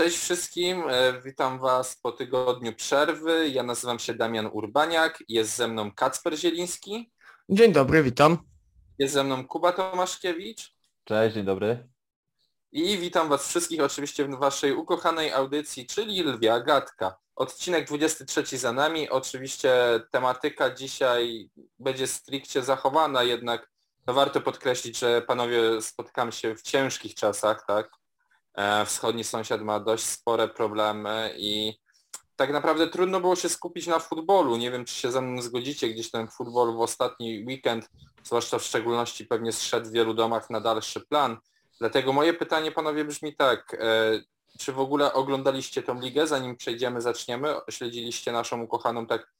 Cześć wszystkim, e, witam Was po tygodniu przerwy. Ja nazywam się Damian Urbaniak, jest ze mną Kacper Zieliński, Dzień dobry, witam. jest ze mną Kuba Tomaszkiewicz Cześć, dzień dobry. i witam Was wszystkich oczywiście w Waszej ukochanej audycji, czyli Lwia Gadka. Odcinek 23 za nami, oczywiście tematyka dzisiaj będzie stricte zachowana, jednak no warto podkreślić, że panowie spotykamy się w ciężkich czasach, tak? E, Wschodni sąsiad ma dość spore problemy i tak naprawdę trudno było się skupić na futbolu. Nie wiem, czy się ze mną zgodzicie, gdzieś ten futbol w ostatni weekend, zwłaszcza w szczególności pewnie zszedł w wielu domach na dalszy plan. Dlatego moje pytanie panowie brzmi tak, e, czy w ogóle oglądaliście tą ligę, zanim przejdziemy, zaczniemy? Śledziliście naszą ukochaną tak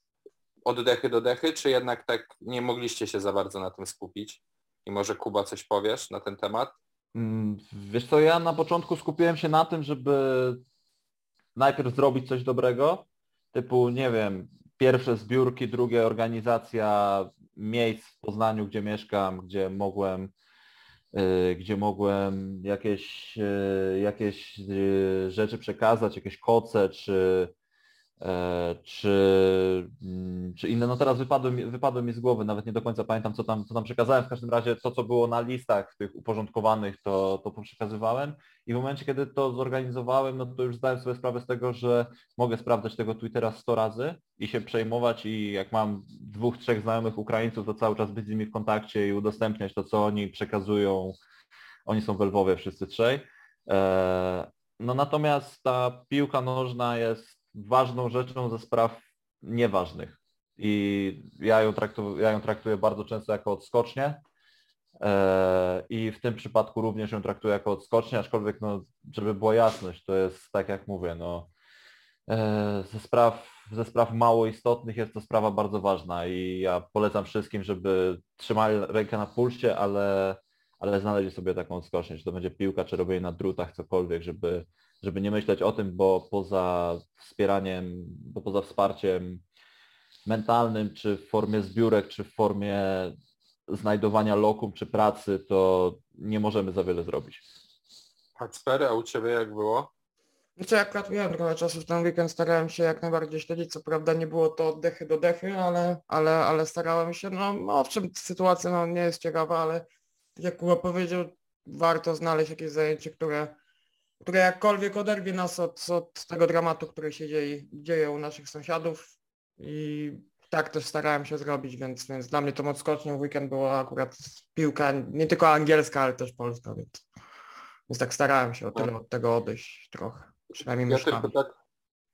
od dechy do dechy, czy jednak tak nie mogliście się za bardzo na tym skupić? I może Kuba coś powiesz na ten temat? Mm, Wiesz co, ja na początku skupiłem się na tym, żeby najpierw zrobić coś dobrego, typu, nie wiem, pierwsze zbiórki, drugie organizacja miejsc w Poznaniu, gdzie mieszkam, gdzie mogłem y, gdzie mogłem jakieś, y, jakieś y, rzeczy przekazać, jakieś koce, czy, czy, mm, czy inne. No teraz wypadły wypadły mi z głowy, nawet nie do końca pamiętam, co tam, co tam przekazałem. W każdym razie to, co było na listach tych uporządkowanych, to, to przekazywałem. I w momencie, kiedy to zorganizowałem, no to już zdałem sobie sprawę z tego, że mogę sprawdzać tego Twittera 100 razy i się przejmować i jak mam dwóch, trzech znajomych Ukraińców, to cały czas być z nimi w kontakcie i udostępniać to, co oni przekazują. Oni są w Lwowie wszyscy trzej. E, No natomiast ta piłka nożna jest ważną rzeczą ze spraw nieważnych. I ja ją, traktu, ja ją traktuję bardzo często jako odskocznię. E, I w tym przypadku również ją traktuję jako odskocznię, aczkolwiek no, żeby była jasność, to jest tak jak mówię, no, e, ze spraw, ze spraw mało istotnych jest to sprawa bardzo ważna i ja polecam wszystkim, żeby trzymali rękę na pulsie, ale, ale znaleźli sobie taką odskocznię, czy to będzie piłka, czy robienie na drutach, cokolwiek, żeby, żeby nie myśleć o tym, bo poza wspieraniem, bo poza wsparciem mentalnym, czy w formie zbiórek, czy w formie znajdowania lokum czy pracy, to nie możemy za wiele zrobić. Kacper, a u Ciebie jak było? Znaczy ja akurat miałem trochę czasu w ten weekend, starałem się jak najbardziej śledzić, co prawda nie było to od dechy do dechy, ale, ale, ale starałem się, no, no owszem sytuacja no, nie jest ciekawa, ale tak jak Kuba powiedział, warto znaleźć jakieś zajęcie, które, które jakkolwiek oderwie nas od, od tego dramatu, który się dzieje, dzieje u naszych sąsiadów i tak też starałem się zrobić, więc, więc dla mnie tą odskocznią w weekend była akurat piłka nie tylko angielska, ale też polska, więc, więc tak starałem się o tyle od tego odejść trochę. Przynajmniej Ja tylko, tak,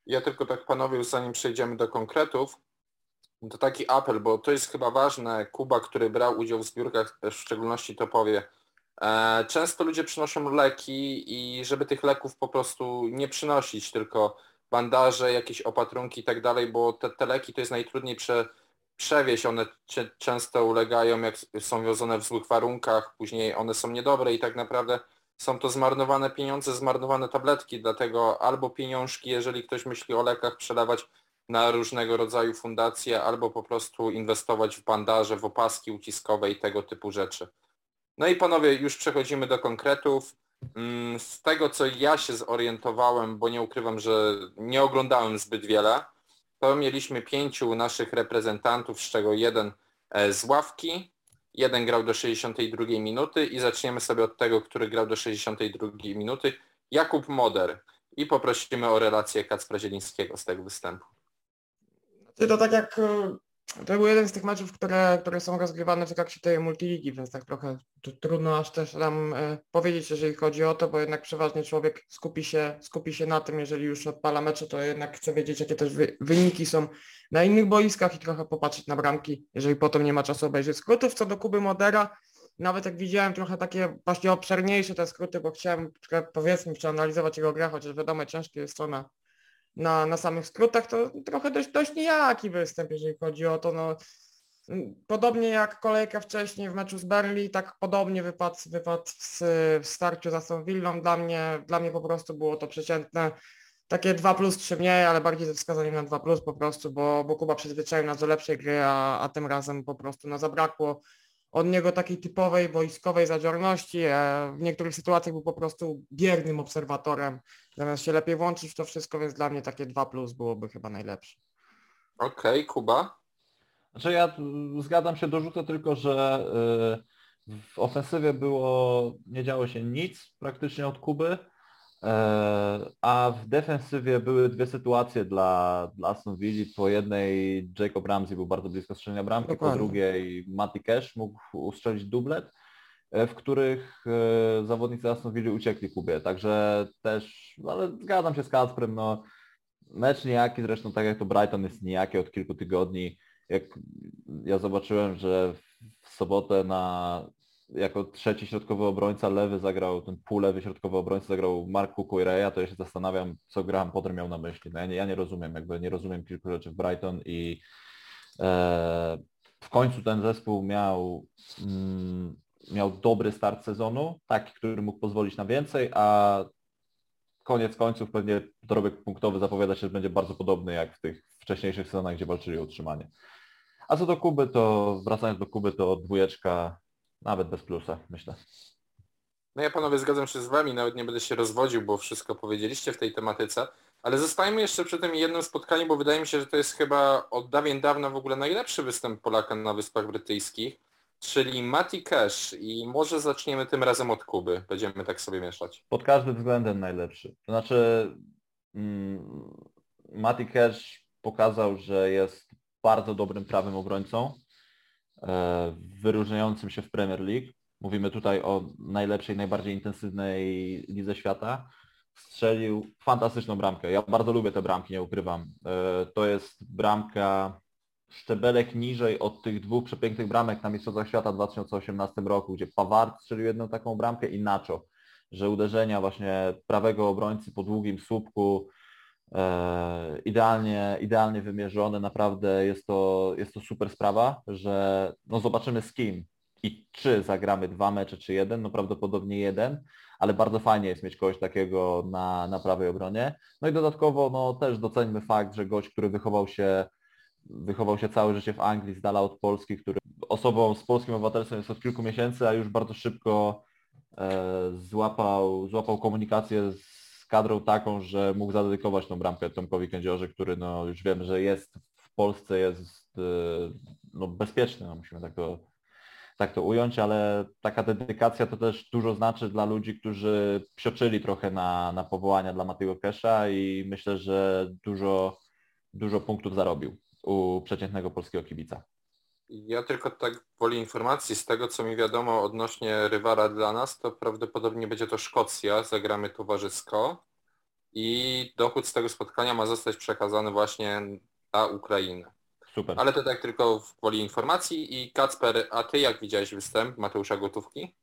ja tylko tak panowie, zanim przejdziemy do konkretów, to taki apel, bo to jest chyba ważne, Kuba, który brał udział w zbiórkach, też w szczególności to powie. E, Często ludzie przynoszą leki i żeby tych leków po prostu nie przynosić, tylko bandaże, jakieś opatrunki i tak dalej, bo te, te leki to jest najtrudniej prze, przewieźć, one często ulegają, jak są wiozone w złych warunkach, później one są niedobre i tak naprawdę są to zmarnowane pieniądze, zmarnowane tabletki, dlatego albo pieniążki, jeżeli ktoś myśli o lekach, przelewać na różnego rodzaju fundacje, albo po prostu inwestować w bandaże, w opaski uciskowe i tego typu rzeczy. No i panowie, już przechodzimy do konkretów. Mm, Z tego, co ja się zorientowałem, bo nie ukrywam, że nie oglądałem zbyt wiele, to mieliśmy pięciu naszych reprezentantów, z czego jeden e, z ławki, jeden grał do 62 minuty i zaczniemy sobie od tego, który grał do 62 minuty. Jakub Moder. I poprosimy o relację Kacpra Zielińskiego z tego występu. Ty to tak jak e, to był jeden z tych meczów, które, które są rozgrywane w trakcie tej multiligi, więc tak trochę trudno aż też nam e, powiedzieć, jeżeli chodzi o to, bo jednak przeważnie człowiek skupi się, skupi się na tym, jeżeli już odpala mecze, to jednak chce wiedzieć, jakie też wy, wyniki są na innych boiskach i trochę popatrzeć na bramki, jeżeli potem nie ma czasu obejrzeć skrótów. Co do Kuby Modera, nawet jak widziałem trochę takie właśnie obszerniejsze te skróty, bo chciałem powiedzmy przeanalizować jego grę, chociaż wiadomo ciężkie jest to na, na, na samych skrótach, to trochę dość, dość nijaki występ, jeżeli chodzi o to. No, mm, podobnie jak kolejka wcześniej w meczu z Berli, tak podobnie wypadł, wypadł w, w starciu za Aston. Dla mnie, dla mnie po prostu było to przeciętne. Takie 2 plus 3 mniej, ale bardziej ze wskazaniem na 2 plus po prostu, bo, bo Kuba przyzwyczaił nas do lepszej gry, a, a tym razem po prostu no, zabrakło od niego takiej typowej wojskowej zadziorności. W niektórych sytuacjach był po prostu biernym obserwatorem, zamiast się lepiej włączyć w to wszystko, więc dla mnie takie 2 plus byłoby chyba najlepsze. Okej, okay, Kuba? Znaczy ja zgadzam się, dorzucę tylko, że y, w ofensywie było, nie działo się nic praktycznie od Kuby. E, a w defensywie były dwie sytuacje dla, dla Aston Villa. Po jednej Jacob Ramsey był bardzo blisko strzelenia bramki, Dokładnie. po drugiej Matty Cash mógł ustrzelić dublet, e, w których e, zawodnicy Aston Villa uciekli Kubie. Także też, ale zgadzam się z Kacprem, no mecz nijaki, zresztą tak jak to Brighton jest nijaki od kilku tygodni. Jak ja zobaczyłem, że w sobotę na jako trzeci środkowy obrońca lewy zagrał, ten półlewy środkowy obrońca zagrał Mark Kukuireya, to ja się zastanawiam, co Graham Potter miał na myśli. No ja, nie, ja nie rozumiem, jakby nie rozumiem kilku rzeczy w Brighton i e, w końcu ten zespół miał, mm, miał dobry start sezonu, taki, który mógł pozwolić na więcej, a koniec końców pewnie dorobek punktowy zapowiada się, że będzie bardzo podobny jak w tych wcześniejszych sezonach, gdzie walczyli o utrzymanie. A co do Kuby, to wracając do Kuby, to dwójeczka nawet bez plusa, myślę. No ja panowie zgadzam się z wami, nawet nie będę się rozwodził, bo wszystko powiedzieliście w tej tematyce, ale zostajmy jeszcze przy tym jednym spotkaniu, bo wydaje mi się, że to jest chyba od dawien dawna w ogóle najlepszy występ Polaka na Wyspach Brytyjskich, czyli Mati Cash i może zaczniemy tym razem od Kuby, będziemy tak sobie mieszać. Pod każdym względem najlepszy. To znaczy mm, Mati Cash pokazał, że jest bardzo dobrym prawym obrońcą, wyróżniającym się w Premier League. Mówimy tutaj o najlepszej, najbardziej intensywnej lidze świata. Strzelił fantastyczną bramkę. Ja bardzo lubię te bramki, nie ukrywam. E, to jest bramka szczebelek niżej od tych dwóch przepięknych bramek na Mistrzostwach Świata w 2018 roku, gdzie Paward strzelił jedną taką bramkę i Nacho, że uderzenia właśnie prawego obrońcy po długim słupku E, idealnie, idealnie wymierzone, naprawdę jest to, jest to super sprawa, że no zobaczymy z kim i czy zagramy dwa mecze, czy jeden, no prawdopodobnie jeden, ale bardzo fajnie jest mieć kogoś takiego na, na prawej obronie. No i dodatkowo no też doceńmy fakt, że gość, który wychował się wychował się całe życie w Anglii, z dala od Polski, który osobą z polskim obywatelstwem jest od kilku miesięcy, a już bardzo szybko e, złapał, złapał komunikację z kadrą taką, że mógł zadedykować tą bramkę Tomkowi Kędziorze, który no już wiem, że jest w Polsce, jest y, no, bezpieczny, no, musimy tak to, tak to ująć, ale taka dedykacja to też dużo znaczy dla ludzi, którzy psioczyli trochę na, na powołania dla Matego Kesza i myślę, że dużo, dużo punktów zarobił u przeciętnego polskiego kibica. Ja tylko tak woli informacji z tego, co mi wiadomo odnośnie rywala dla nas, to prawdopodobnie będzie to Szkocja, zagramy towarzysko i dochód z tego spotkania ma zostać przekazany właśnie na Ukrainę. Super. Ale to tak tylko w woli informacji i Kacper, a ty jak widziałeś występ Mateusza Gotówki?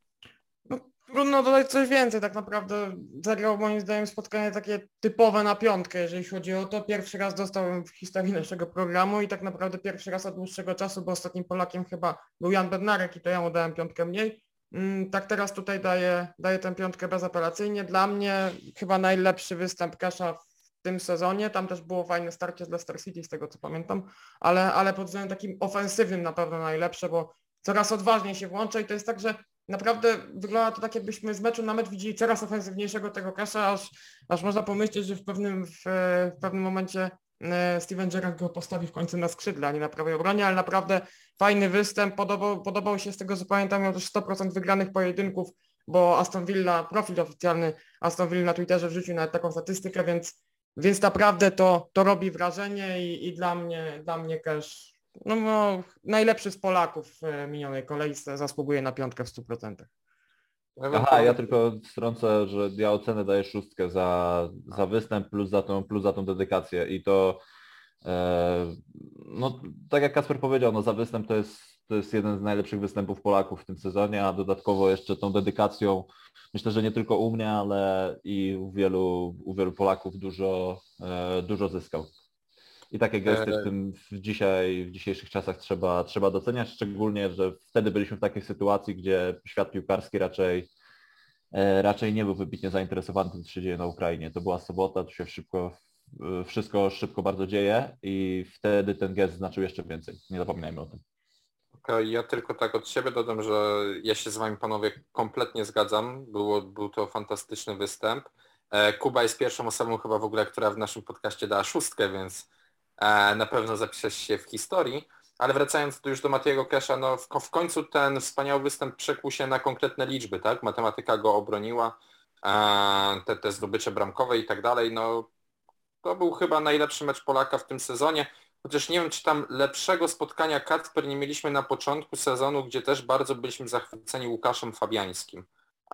No, trudno dodać coś więcej, tak naprawdę zagrał moim zdaniem spotkanie takie typowe na piątkę, jeżeli chodzi o to. Pierwszy raz dostałem w historii naszego programu i tak naprawdę pierwszy raz od dłuższego czasu, bo ostatnim Polakiem chyba był Jan Bednarek i to ja mu dałem piątkę mniej. Mm, tak teraz tutaj daję, daję tę piątkę bezapelacyjnie. Dla mnie chyba najlepszy występ Kasza w tym sezonie. Tam też było fajne starcie z Leicester City, z tego co pamiętam, ale, ale pod względem takim ofensywnym na pewno najlepsze, bo coraz odważniej się włącza i to jest tak, że naprawdę wygląda to tak, jakbyśmy z meczu na mecz widzieli coraz ofensywniejszego tego Kasza, aż, aż można pomyśleć, że w pewnym, w, w pewnym momencie e, Steven Gerrard go postawi w końcu na skrzydle, a nie na prawej obronie, ale naprawdę fajny występ, podobał, podobał się z tego co pamiętam, miał też 100% wygranych pojedynków, bo Aston Villa, profil oficjalny Aston Villa na Twitterze wrzucił nawet taką statystykę, więc, więc naprawdę to, to robi wrażenie i, i dla mnie, dla mnie Cash no, no, najlepszy z Polaków w e, minionej kolejce zasługuje na piątkę w 100%. Aha, ja tylko strącę, że ja ocenę daję szóstkę za, za występ plus za tą, plus za tą dedykację i to e, no tak jak Kasper powiedział, no za występ to jest, to jest jeden z najlepszych występów Polaków w tym sezonie, a dodatkowo jeszcze tą dedykacją myślę, że nie tylko u mnie, ale i u wielu, u wielu Polaków dużo, e, dużo zyskał. I takie gesty w tym w dzisiaj, w dzisiejszych czasach trzeba, trzeba doceniać, szczególnie, że wtedy byliśmy w takiej sytuacji, gdzie świat piłkarski raczej e, raczej nie był wybitnie zainteresowany tym, co się dzieje na Ukrainie. To była sobota, to się szybko, wszystko szybko bardzo dzieje i wtedy ten gest znaczył jeszcze więcej. Nie zapominajmy o tym. Okej, ja tylko tak od siebie dodam, że ja się z wami panowie kompletnie zgadzam. Było, był to fantastyczny występ. E, Kuba jest pierwszą osobą chyba w ogóle, która w naszym podcaście dała szóstkę, więc e, na pewno zapiszesz się w historii. Ale wracając tu już do Matiego Kesha, no w, w końcu ten wspaniały występ przekuł się na konkretne liczby, tak? Matematyka go obroniła, e, te, te zdobycze bramkowe i tak dalej. No to był chyba najlepszy mecz Polaka w tym sezonie. Chociaż nie wiem, czy tam lepszego spotkania Kacper nie mieliśmy na początku sezonu, gdzie też bardzo byliśmy zachwyceni Łukaszem Fabiańskim.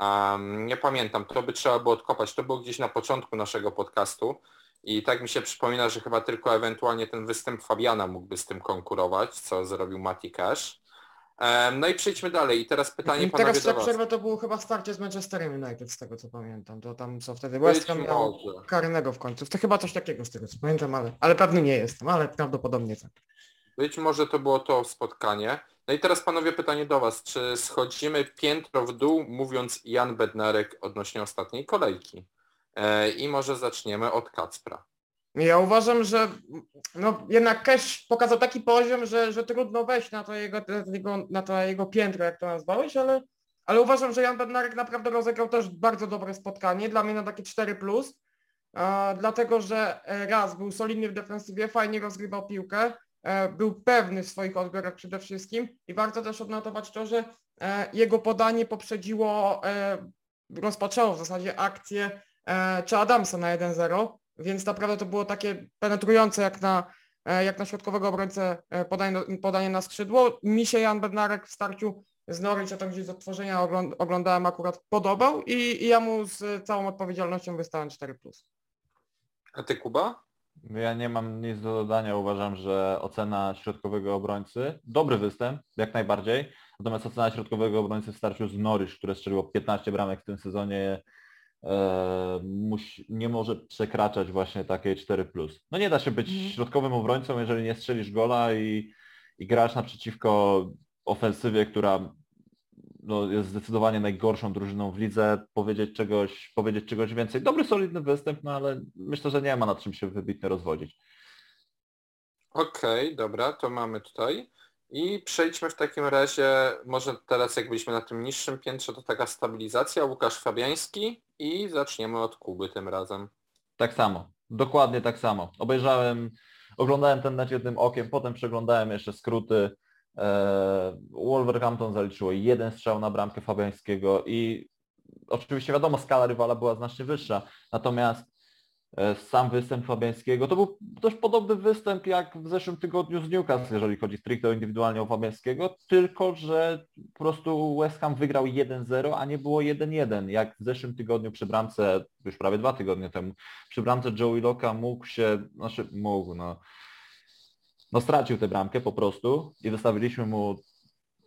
Um, nie pamiętam, to by trzeba było odkopać. To było gdzieś na początku naszego podcastu i tak mi się przypomina, że chyba tylko ewentualnie ten występ Fabiana mógłby z tym konkurować, co zrobił Mati Cash. No i przejdźmy dalej. I teraz pytanie I panowie teraz ta przerwa to było chyba starcie z Manchesterem United, z tego co pamiętam. To tam co wtedy West Ham miał karnego w końcu. To chyba coś takiego z tego co pamiętam, ale, ale pewny nie jestem, ale prawdopodobnie tak. Być może to było to spotkanie. No i teraz panowie pytanie do was. Czy schodzimy piętro w dół, mówiąc Jan Bednarek odnośnie ostatniej kolejki? E, I może zaczniemy od Kacpra. Ja uważam, że no, jednak Cash pokazał taki poziom, że, że trudno wejść na to, jego, na to jego piętro, jak to nazwałeś, ale, ale uważam, że Jan Bednarek naprawdę rozegrał też bardzo dobre spotkanie, dla mnie na takie 4+, plus, dlatego że e, raz był solidny w defensywie, fajnie rozgrywał piłkę, e, był pewny swoich odbiorach przede wszystkim i warto też odnotować to, że jego podanie poprzedziło, rozpoczęło w zasadzie akcję czy Adamsa na 1-0, więc naprawdę to było takie penetrujące jak na, e, jak na środkowego obrońcę e, podanie, podanie na skrzydło. Mi się Jan Bednarek w starciu z Norwich, a to gdzieś z odtworzenia ogląd- oglądałem akurat, podobał i, i ja mu z całą odpowiedzialnością wystałem 4+. A ty Kuba? Ja nie mam nic do dodania. Uważam, że ocena środkowego obrońcy, dobry występ, jak najbardziej. Natomiast ocena środkowego obrońcy w starciu z Norwich, które strzeliło 15 bramek w tym sezonie, e, nie może przekraczać właśnie takiej 4+. No nie da się być Mhm. środkowym obrońcą, jeżeli nie strzelisz gola i, i grasz naprzeciwko ofensywie, która no, jest zdecydowanie najgorszą drużyną w lidze, powiedzieć czegoś, powiedzieć czegoś więcej. Dobry, solidny występ, no ale myślę, że nie ma nad czym się wybitnie rozwodzić. Okej, dobra, to mamy tutaj. I przejdźmy w takim razie, może teraz jak byliśmy na tym niższym piętrze, to taka stabilizacja, Łukasz Fabiański i zaczniemy od Kuby tym razem. Tak samo, dokładnie tak samo. Obejrzałem, oglądałem ten mecz jednym okiem, potem przeglądałem jeszcze skróty. E, Wolverhampton zaliczyło jeden strzał na bramkę Fabiańskiego i oczywiście wiadomo skala rywala była znacznie wyższa, natomiast sam występ Fabiańskiego. To był dość podobny występ jak w zeszłym tygodniu z Newcastle, jeżeli chodzi stricte indywidualnie o Fabiańskiego, tylko że po prostu West Ham wygrał 1-0, a nie było 1-1, jak w zeszłym tygodniu przy bramce, już prawie dwa tygodnie temu, przy bramce Joey Locka mógł się, znaczy mógł, no, no stracił tę bramkę po prostu i wystawiliśmy mu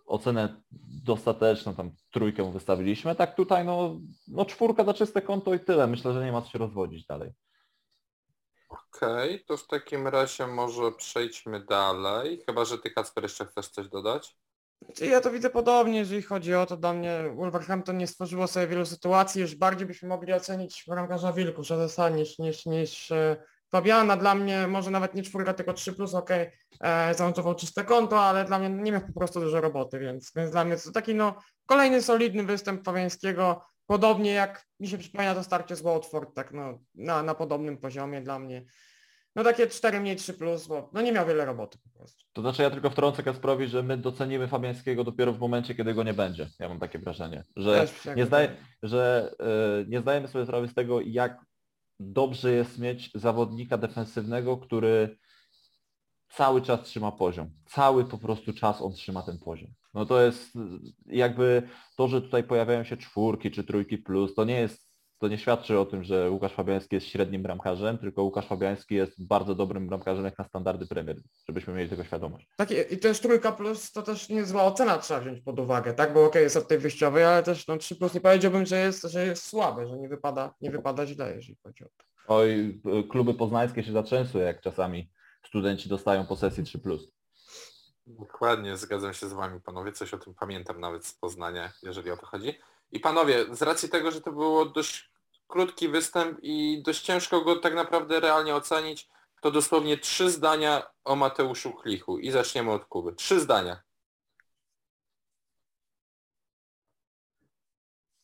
ocenę dostateczną, tam trójkę wystawiliśmy, tak tutaj no, no czwórka za czyste konto i tyle, myślę, że nie ma co się rozwodzić dalej. Okej, to w takim razie może przejdźmy dalej, chyba że ty Kacper jeszcze chcesz coś dodać? Znaczy, Ja to widzę podobnie, jeżeli chodzi o to, dla mnie Wolverhampton nie stworzyło sobie wielu sytuacji, już bardziej byśmy mogli ocenić bramkarza Wilku, Szadesa niż, niż, niż e, Fabiana. Dla mnie może nawet nie czwórka, tylko 3 plus, okej, okay, zanotował czyste konto, ale dla mnie nie miał po prostu dużo roboty, więc, więc dla mnie to taki no kolejny solidny występ Fabiańskiego, podobnie jak mi się przypomina to starcie z Watford, tak no na, na podobnym poziomie dla mnie. No takie 4 mniej 3 plus, bo no nie miał wiele roboty po prostu. To znaczy ja tylko wtrącę Kasprowi, że my docenimy Fabiańskiego dopiero w momencie, kiedy go nie będzie. Ja mam takie wrażenie, że tak nie, zdaje, że e, nie zdajemy sobie sprawy z tego, jak dobrze jest mieć zawodnika defensywnego, który cały czas trzyma poziom. Cały po prostu czas on trzyma ten poziom. No to jest jakby to, że tutaj pojawiają się czwórki czy trójki plus, to nie jest, to nie świadczy o tym, że Łukasz Fabiański jest średnim bramkarzem, tylko Łukasz Fabiański jest bardzo dobrym bramkarzem jak na standardy Premier, żebyśmy mieli tego świadomość. Takie, I też trójka plus to też niezła ocena trzeba wziąć pod uwagę, tak? Bo okej, jest od tej wyjściowej, ale też no 3 plus nie powiedziałbym, że jest, że jest słabe, że nie wypada, nie wypada źle, jeżeli chodzi o to. Oj, kluby poznańskie się zatrzęsły, jak czasami studenci dostają po sesji 3+. Dokładnie, zgadzam się z Wami, panowie. Coś o tym pamiętam nawet z Poznania, jeżeli o to chodzi. I panowie, z racji tego, że to było dość krótki występ i dość ciężko go tak naprawdę realnie ocenić, to dosłownie trzy zdania o Mateuszu Klichu. I zaczniemy od Kuby. Trzy zdania.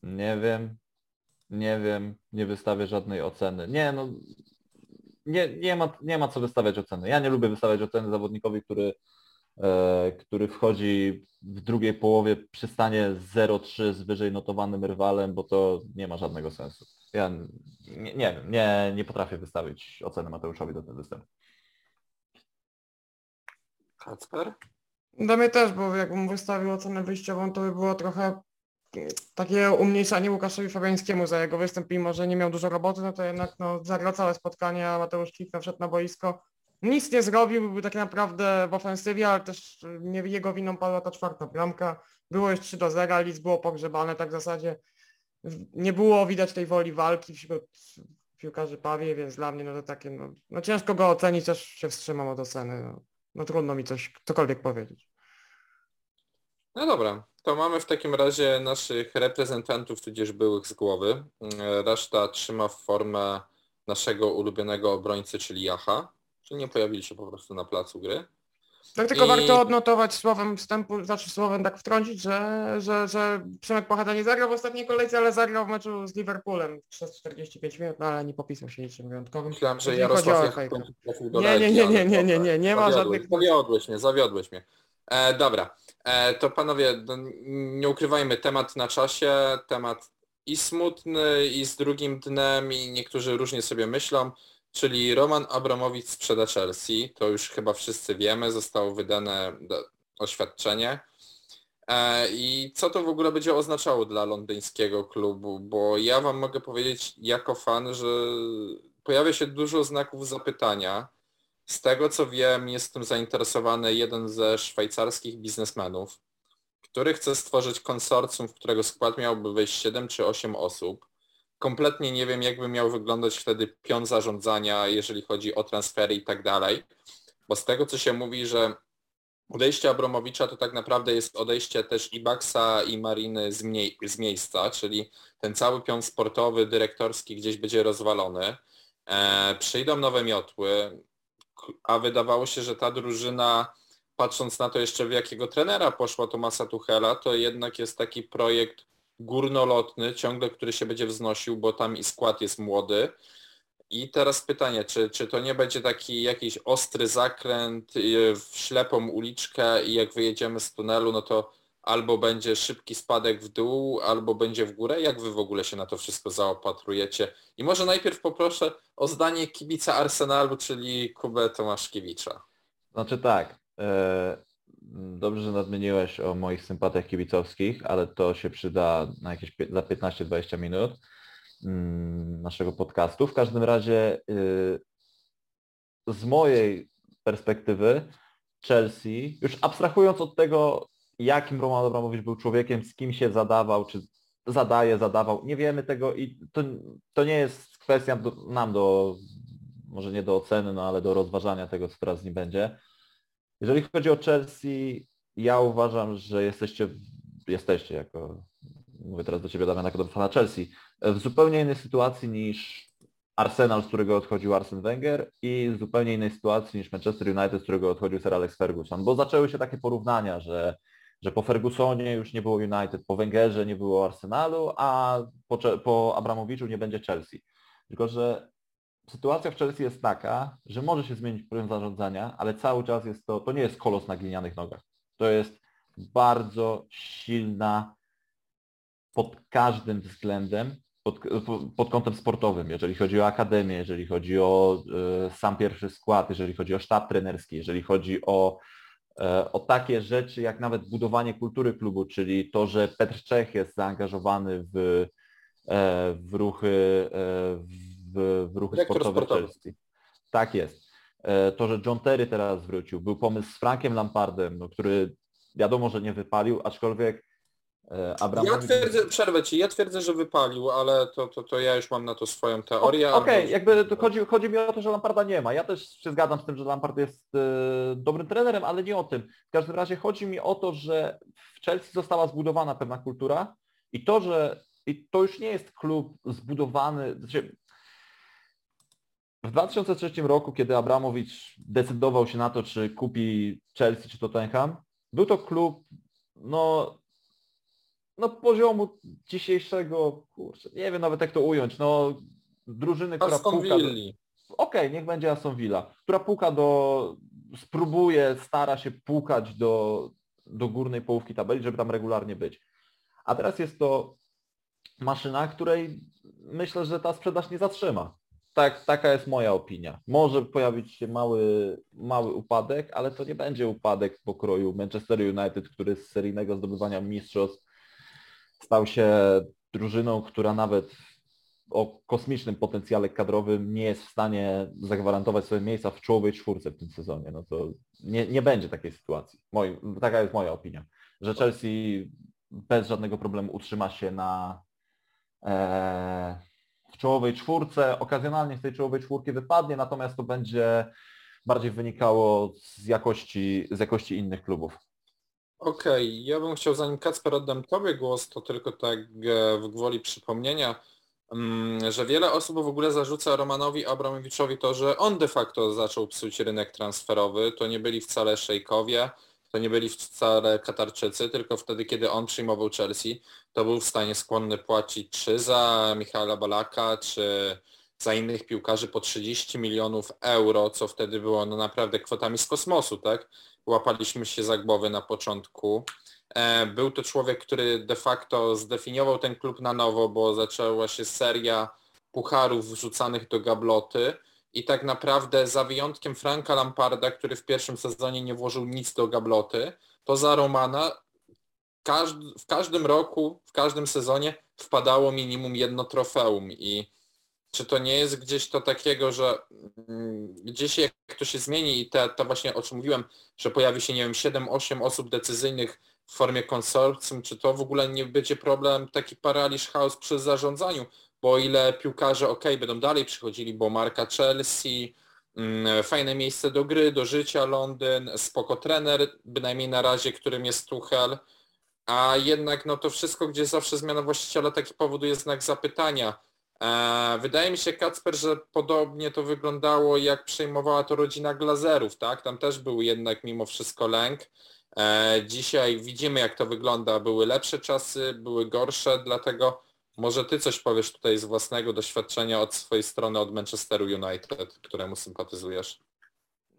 Nie wiem. Nie wiem. Nie wystawię żadnej oceny. Nie, no... Nie, nie, ma, nie ma co wystawiać oceny. Ja nie lubię wystawiać oceny zawodnikowi, który który wchodzi w drugiej połowie przy stanie 0-3 z wyżej notowanym rywalem, bo to nie ma żadnego sensu. Ja nie, nie wiem, nie, nie potrafię wystawić oceny Mateuszowi do tego występu. Kacper? Dla mnie też, bo jakbym wystawił ocenę wyjściową, to by było trochę takie umniejszanie Łukaszowi Fabiańskiemu za jego występ, mimo że nie miał dużo roboty, no to jednak no, zagrał całe spotkanie, a Mateusz Kikna wszedł na boisko. Nic nie zrobił, był tak naprawdę w ofensywie, ale też nie jego winą padła ta czwarta bramka. Było już 3 do 0, Lidz było pogrzebane, tak w zasadzie nie było widać tej woli walki wśród piłkarzy Pawie, więc dla mnie no to takie, no, no ciężko go ocenić, też się wstrzymam od oceny. No, no trudno mi coś, cokolwiek powiedzieć. No dobra, to mamy w takim razie naszych reprezentantów, tudzież byłych z głowy. Reszta trzyma formę naszego ulubionego obrońcy, czyli Jacha, czyli nie pojawili się po prostu na placu gry. Tak tylko I... warto odnotować słowem wstępu, znaczy słowem tak wtrącić, że, że, że Przemek Pochada nie zagrał w ostatniej kolejce, ale zagrał w meczu z Liverpoolem przez 45 minut, no ale nie popisał się niczym wyjątkowym. Myślałem, że Jarosław nie, nie, nie, nie, nie, nie, nie, nie ma żadnych... Zawiodłeś mnie, zawiodłeś mnie. E, dobra, e, to panowie, no, nie ukrywajmy, temat na czasie, temat i smutny, i z drugim dnem, i niektórzy różnie sobie myślą, czyli Roman Abramowicz sprzeda Chelsea, to już chyba wszyscy wiemy, zostało wydane oświadczenie. E, I co to w ogóle będzie oznaczało dla londyńskiego klubu? Bo ja wam mogę powiedzieć jako fan, że pojawia się dużo znaków zapytania z tego co wiem, jest tym zainteresowany jeden ze szwajcarskich biznesmenów, który chce stworzyć konsorcjum, w którego skład miałby wejść 7 czy 8 osób. Kompletnie nie wiem, jakby miał wyglądać wtedy pion zarządzania, jeżeli chodzi o transfery i tak dalej. Bo z tego co się mówi, że odejście Abromowicza to tak naprawdę jest odejście też i Baxa i Mariny z, z miejsca, czyli ten cały pion sportowy, dyrektorski gdzieś będzie rozwalony. E, przyjdą nowe miotły, a wydawało się, że ta drużyna, patrząc na to jeszcze w jakiego trenera poszła Tomasa Tuchela, to jednak jest taki projekt górnolotny, ciągle, który się będzie wznosił, bo tam i skład jest młody. I teraz pytanie, czy, czy to nie będzie taki jakiś ostry zakręt y, w ślepą uliczkę i jak wyjedziemy z tunelu, no to albo będzie szybki spadek w dół, albo będzie w górę. Jak wy w ogóle się na to wszystko zaopatrujecie? I może najpierw poproszę o zdanie kibica Arsenalu, czyli Kubę Tomaszkiewicza. Znaczy tak, e, dobrze, że nadmieniłeś o moich sympatiach kibicowskich, ale to się przyda na jakieś za 15-20 minut mm, naszego podcastu. W każdym razie y, z mojej perspektywy Chelsea, już abstrahując od tego, jakim Roman Abramowicz był człowiekiem, z kim się zadawał, czy zadaje, zadawał. Nie wiemy tego i to, to nie jest kwestia do, nam do, może nie do oceny, no ale do rozważania tego, co teraz z nim będzie. Jeżeli chodzi o Chelsea, ja uważam, że jesteście, jesteście jako, mówię teraz do Ciebie Damian, jako do fana Chelsea, w zupełnie innej sytuacji niż Arsenal, z którego odchodził Arsene Wenger i w zupełnie innej sytuacji niż Manchester United, z którego odchodził Sir Alex Ferguson, bo zaczęły się takie porównania, że że po Fergusonie już nie było United, po Wengerze nie było Arsenalu, a po, po Abramowiczu nie będzie Chelsea. Tylko, że sytuacja w Chelsea jest taka, że może się zmienić poziom zarządzania, ale cały czas jest to, to nie jest kolos na glinianych nogach. To jest bardzo silna pod każdym względem, pod, pod kątem sportowym, jeżeli chodzi o akademię, jeżeli chodzi o y, sam pierwszy skład, jeżeli chodzi o sztab trenerski, jeżeli chodzi o E, o takie rzeczy jak nawet budowanie kultury klubu, czyli to, że Petr Czech jest zaangażowany w, e, w ruchy, e, w, w ruchy sportowe sportowy. Chelsea. Tak jest. To, że John Terry teraz wrócił, był pomysł z Frankiem Lampardem, no, który wiadomo, że nie wypalił, aczkolwiek E, Abramowicz... Ja twierdzę, przerwę Ci, ja twierdzę, że wypalił, ale to, to, to ja już mam na to swoją teorię. Okej, okay, jakby to chodzi, chodzi mi o to, że Lamparda nie ma. Ja też się zgadzam z tym, że Lampard jest y, dobrym trenerem, ale nie o tym. W każdym razie chodzi mi o to, że w Chelsea została zbudowana pewna kultura i to, że i to już nie jest klub zbudowany, znaczy w 2003 roku, kiedy Abramowicz decydował się na to, czy kupi Chelsea czy Tottenham, był to klub no, no poziomu dzisiejszego, kurczę, nie wiem nawet jak to ująć, no drużyny, która Aston puka... Okej, niech będzie Aston Villa, która puka do, spróbuje, stara się pukać do, do górnej połówki tabeli, żeby tam regularnie być. A teraz jest to maszyna, której myślę, że ta sprzedaż nie zatrzyma. Tak, taka jest moja opinia. Może pojawić się mały, mały upadek, ale to nie będzie upadek w pokroju Manchester United, który z seryjnego zdobywania mistrzostw stał się drużyną, która nawet o kosmicznym potencjale kadrowym nie jest w stanie zagwarantować sobie miejsca w czołowej czwórce w tym sezonie. No to nie, nie będzie takiej sytuacji. Moi, taka jest moja opinia, że Chelsea bez żadnego problemu utrzyma się na e, w czołowej czwórce. Okazjonalnie z tej czołowej czwórki wypadnie, natomiast to będzie bardziej wynikało z jakości, z jakości innych klubów. Okej, ja bym chciał, zanim Kacper oddam Tobie głos, to tylko tak e, w gwoli przypomnienia, mm, że wiele osób w ogóle zarzuca Romanowi Abramowiczowi to, że on de facto zaczął psuć rynek transferowy. To nie byli wcale szejkowie, to nie byli wcale Katarczycy, tylko wtedy, kiedy on przyjmował Chelsea, to był w stanie skłonny płacić czy za Michaela Balaka, czy za innych piłkarzy po 30 milionów euro, co wtedy było no naprawdę kwotami z kosmosu, tak? Łapaliśmy się za głowy na początku. E, Był to człowiek, który de facto zdefiniował ten klub na nowo, bo zaczęła się seria pucharów wrzucanych do gabloty i tak naprawdę za wyjątkiem Franka Lamparda, który w pierwszym sezonie nie włożył nic do gabloty, to za Romana każd- w każdym roku, w każdym sezonie wpadało minimum jedno trofeum. I czy to nie jest gdzieś to takiego, że mm, gdzieś jak to się zmieni i te, to właśnie o czym mówiłem, że pojawi się, nie wiem, 7-8 osób decyzyjnych w formie konsorcjum, czy to w ogóle nie będzie problem, taki paraliż, chaos przy zarządzaniu, bo ile piłkarze ok, będą dalej przychodzili, bo marka Chelsea, mm, fajne miejsce do gry, do życia Londyn, spoko trener, bynajmniej na razie, którym jest Tuchel, a jednak no to wszystko, gdzie zawsze zmiana właściciela taki powoduje znak zapytania. E, Wydaje mi się, Kacper, że podobnie to wyglądało, jak przejmowała to rodzina Glazerów, tak? Tam też był jednak mimo wszystko lęk. E, Dzisiaj widzimy, jak to wygląda. Były lepsze czasy, były gorsze, dlatego może Ty coś powiesz tutaj z własnego doświadczenia od swojej strony, od Manchesteru United, któremu sympatyzujesz.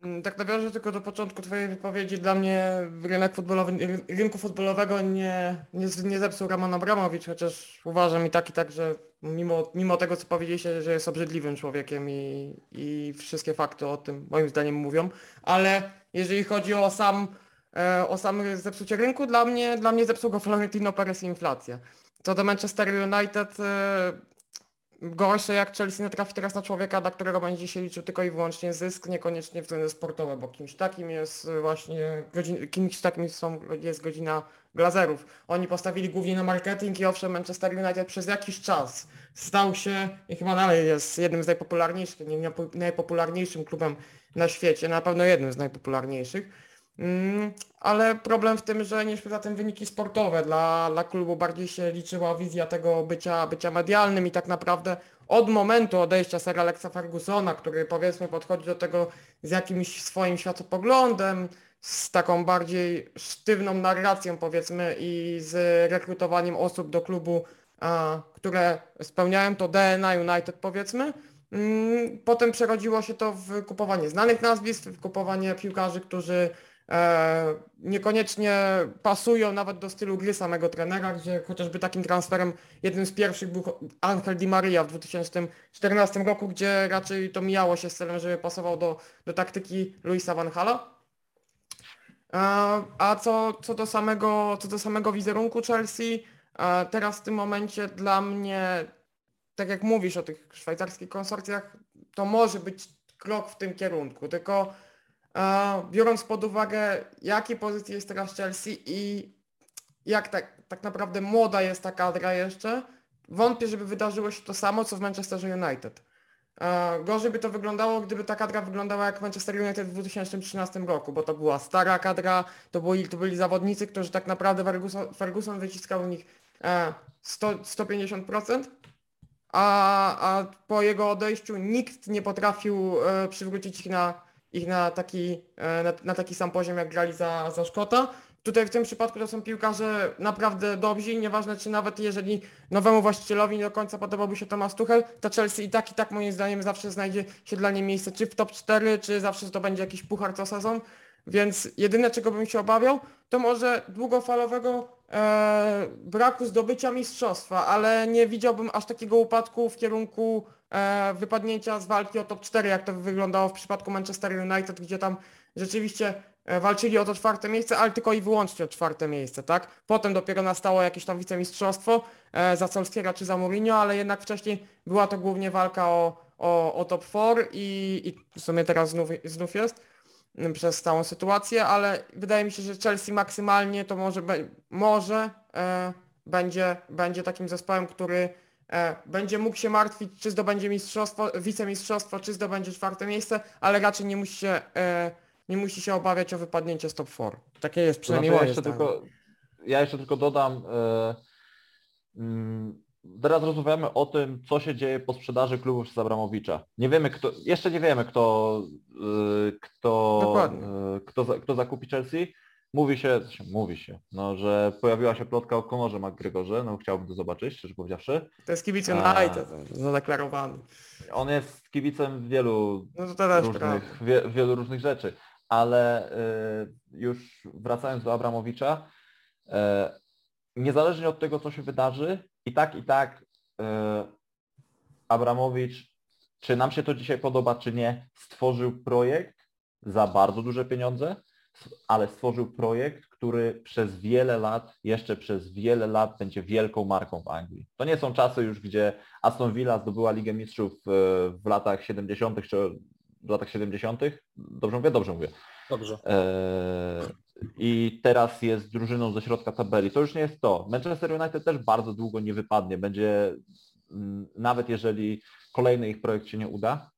Mm, Tak nawiążę tylko do początku Twojej wypowiedzi. Dla mnie rynek futbolowy, ry- rynku futbolowego nie, nie, nie zepsuł Roman Abramowicz, chociaż uważam i tak i tak, że mimo, mimo tego co powiedzieliście, że jest obrzydliwym człowiekiem i, i wszystkie fakty o tym moim zdaniem mówią, ale jeżeli chodzi o sam, e, o sam zepsucie rynku, dla mnie, dla mnie zepsuł go Florentino Perez i inflacja. Co do Manchester United, e, gorsze jak Chelsea natrafi teraz na człowieka, dla którego będzie się liczył tylko i wyłącznie zysk, niekoniecznie względy sportowe, bo kimś takim jest y, właśnie, kimś takim są, jest godzina Glazerów. Oni postawili głównie na marketing i owszem Manchester United przez jakiś czas stał się i chyba dalej jest jednym z najpopularniejszych, nie nie- najpopularniejszym klubem na świecie, na pewno jednym z najpopularniejszych. Mm, ale problem w tym, że nie za tym wyniki sportowe. Dla, dla klubu bardziej się liczyła wizja tego bycia, bycia medialnym i tak naprawdę od momentu odejścia Sir Alexa Fergusona, który powiedzmy podchodzi do tego z jakimś swoim światopoglądem, z taką bardziej sztywną narracją powiedzmy i z rekrutowaniem osób do klubu, a, które spełniają to DNA United powiedzmy, Mm, Potem przerodziło się to w kupowanie znanych nazwisk, w kupowanie piłkarzy, którzy niekoniecznie pasują nawet do stylu gry samego trenera, gdzie chociażby takim transferem jednym z pierwszych był Angel Di Maria w 2014 roku, gdzie raczej to mijało się z celem, żeby pasował do, do taktyki Luisa Van Hala. E, A co, co, do samego, co do samego wizerunku Chelsea, e, teraz w tym momencie dla mnie tak jak mówisz o tych szwajcarskich konsorcjach, to może być krok w tym kierunku, tylko e, biorąc pod uwagę, jakiej pozycji jest teraz Chelsea i jak tak, tak naprawdę młoda jest ta kadra jeszcze, wątpię, żeby wydarzyło się to samo, co w Manchesterze United. E, gorzej by to wyglądało, gdyby ta kadra wyglądała jak Manchester United w 2013 roku, bo to była stara kadra, to byli, to byli zawodnicy, którzy tak naprawdę Ferguson, Ferguson wyciskał u nich e, 100, 150%, a, a po jego odejściu nikt nie potrafił e, przywrócić ich na, ich na, taki, e, na, na taki sam poziom, jak grali za, za Szkota. tutaj w tym przypadku to są piłkarze naprawdę dobrzy nieważne czy nawet jeżeli nowemu właścicielowi nie do końca podobałby się Thomas Tuchel, to Chelsea i tak i tak moim zdaniem zawsze znajdzie się dla niej miejsce czy w top 4, czy zawsze to będzie jakiś puchar co sezon. Więc jedyne czego bym się obawiał, to może długofalowego e, braku zdobycia mistrzostwa, ale nie widziałbym aż takiego upadku w kierunku wypadnięcia z walki o top 4, jak to wyglądało w przypadku Manchester United, gdzie tam rzeczywiście e, walczyli o to czwarte miejsce, ale tylko i wyłącznie o czwarte miejsce, tak? Potem dopiero nastało jakieś tam wicemistrzostwo e, za Solskiera czy za Mourinho, ale jednak wcześniej była to głównie walka o, o, o top 4 i, i w sumie teraz znów, znów jest przez całą sytuację, ale wydaje mi się, że Chelsea maksymalnie to może, może e, będzie, będzie takim zespołem, który e, będzie mógł się martwić, czy zdobędzie mistrzostwo, wicemistrzostwo, czy zdobędzie czwarte miejsce, ale raczej nie musi się, e, nie musi się obawiać o wypadnięcie z top 4. Takie jest przynajmniej znaczy, moje ja jeszcze tylko, Ja jeszcze tylko dodam, e, mm, teraz rozmawiamy o tym, co się dzieje po sprzedaży klubu przez Abramowicza. Nie wiemy kto, jeszcze nie wiemy kto, kto, kto, kto zakupi Chelsea. Mówi się, mówi się, no, że pojawiła się plotka o Konorze McGregorze, no chciałbym to zobaczyć, szczerze powiedziawszy. To jest kibic United, zadeklarowany. On jest kibicem wielu, no różnych, wie, wielu różnych rzeczy, ale y, już wracając do Abramowicza, y, niezależnie od tego, co się wydarzy, i tak, i tak e, Abramowicz, czy nam się to dzisiaj podoba, czy nie, stworzył projekt za bardzo duże pieniądze, ale stworzył projekt, który przez wiele lat, jeszcze przez wiele lat będzie wielką marką w Anglii. To nie są czasy już, gdzie Aston Villa zdobyła Ligę Mistrzów e, w latach 70. czy w latach 70. Dobrze mówię? Dobrze mówię. Dobrze. E, i teraz jest drużyną ze środka tabeli. To już nie jest to. Manchester United też bardzo długo nie wypadnie. Będzie, mm, nawet jeżeli kolejny ich projekt się nie uda,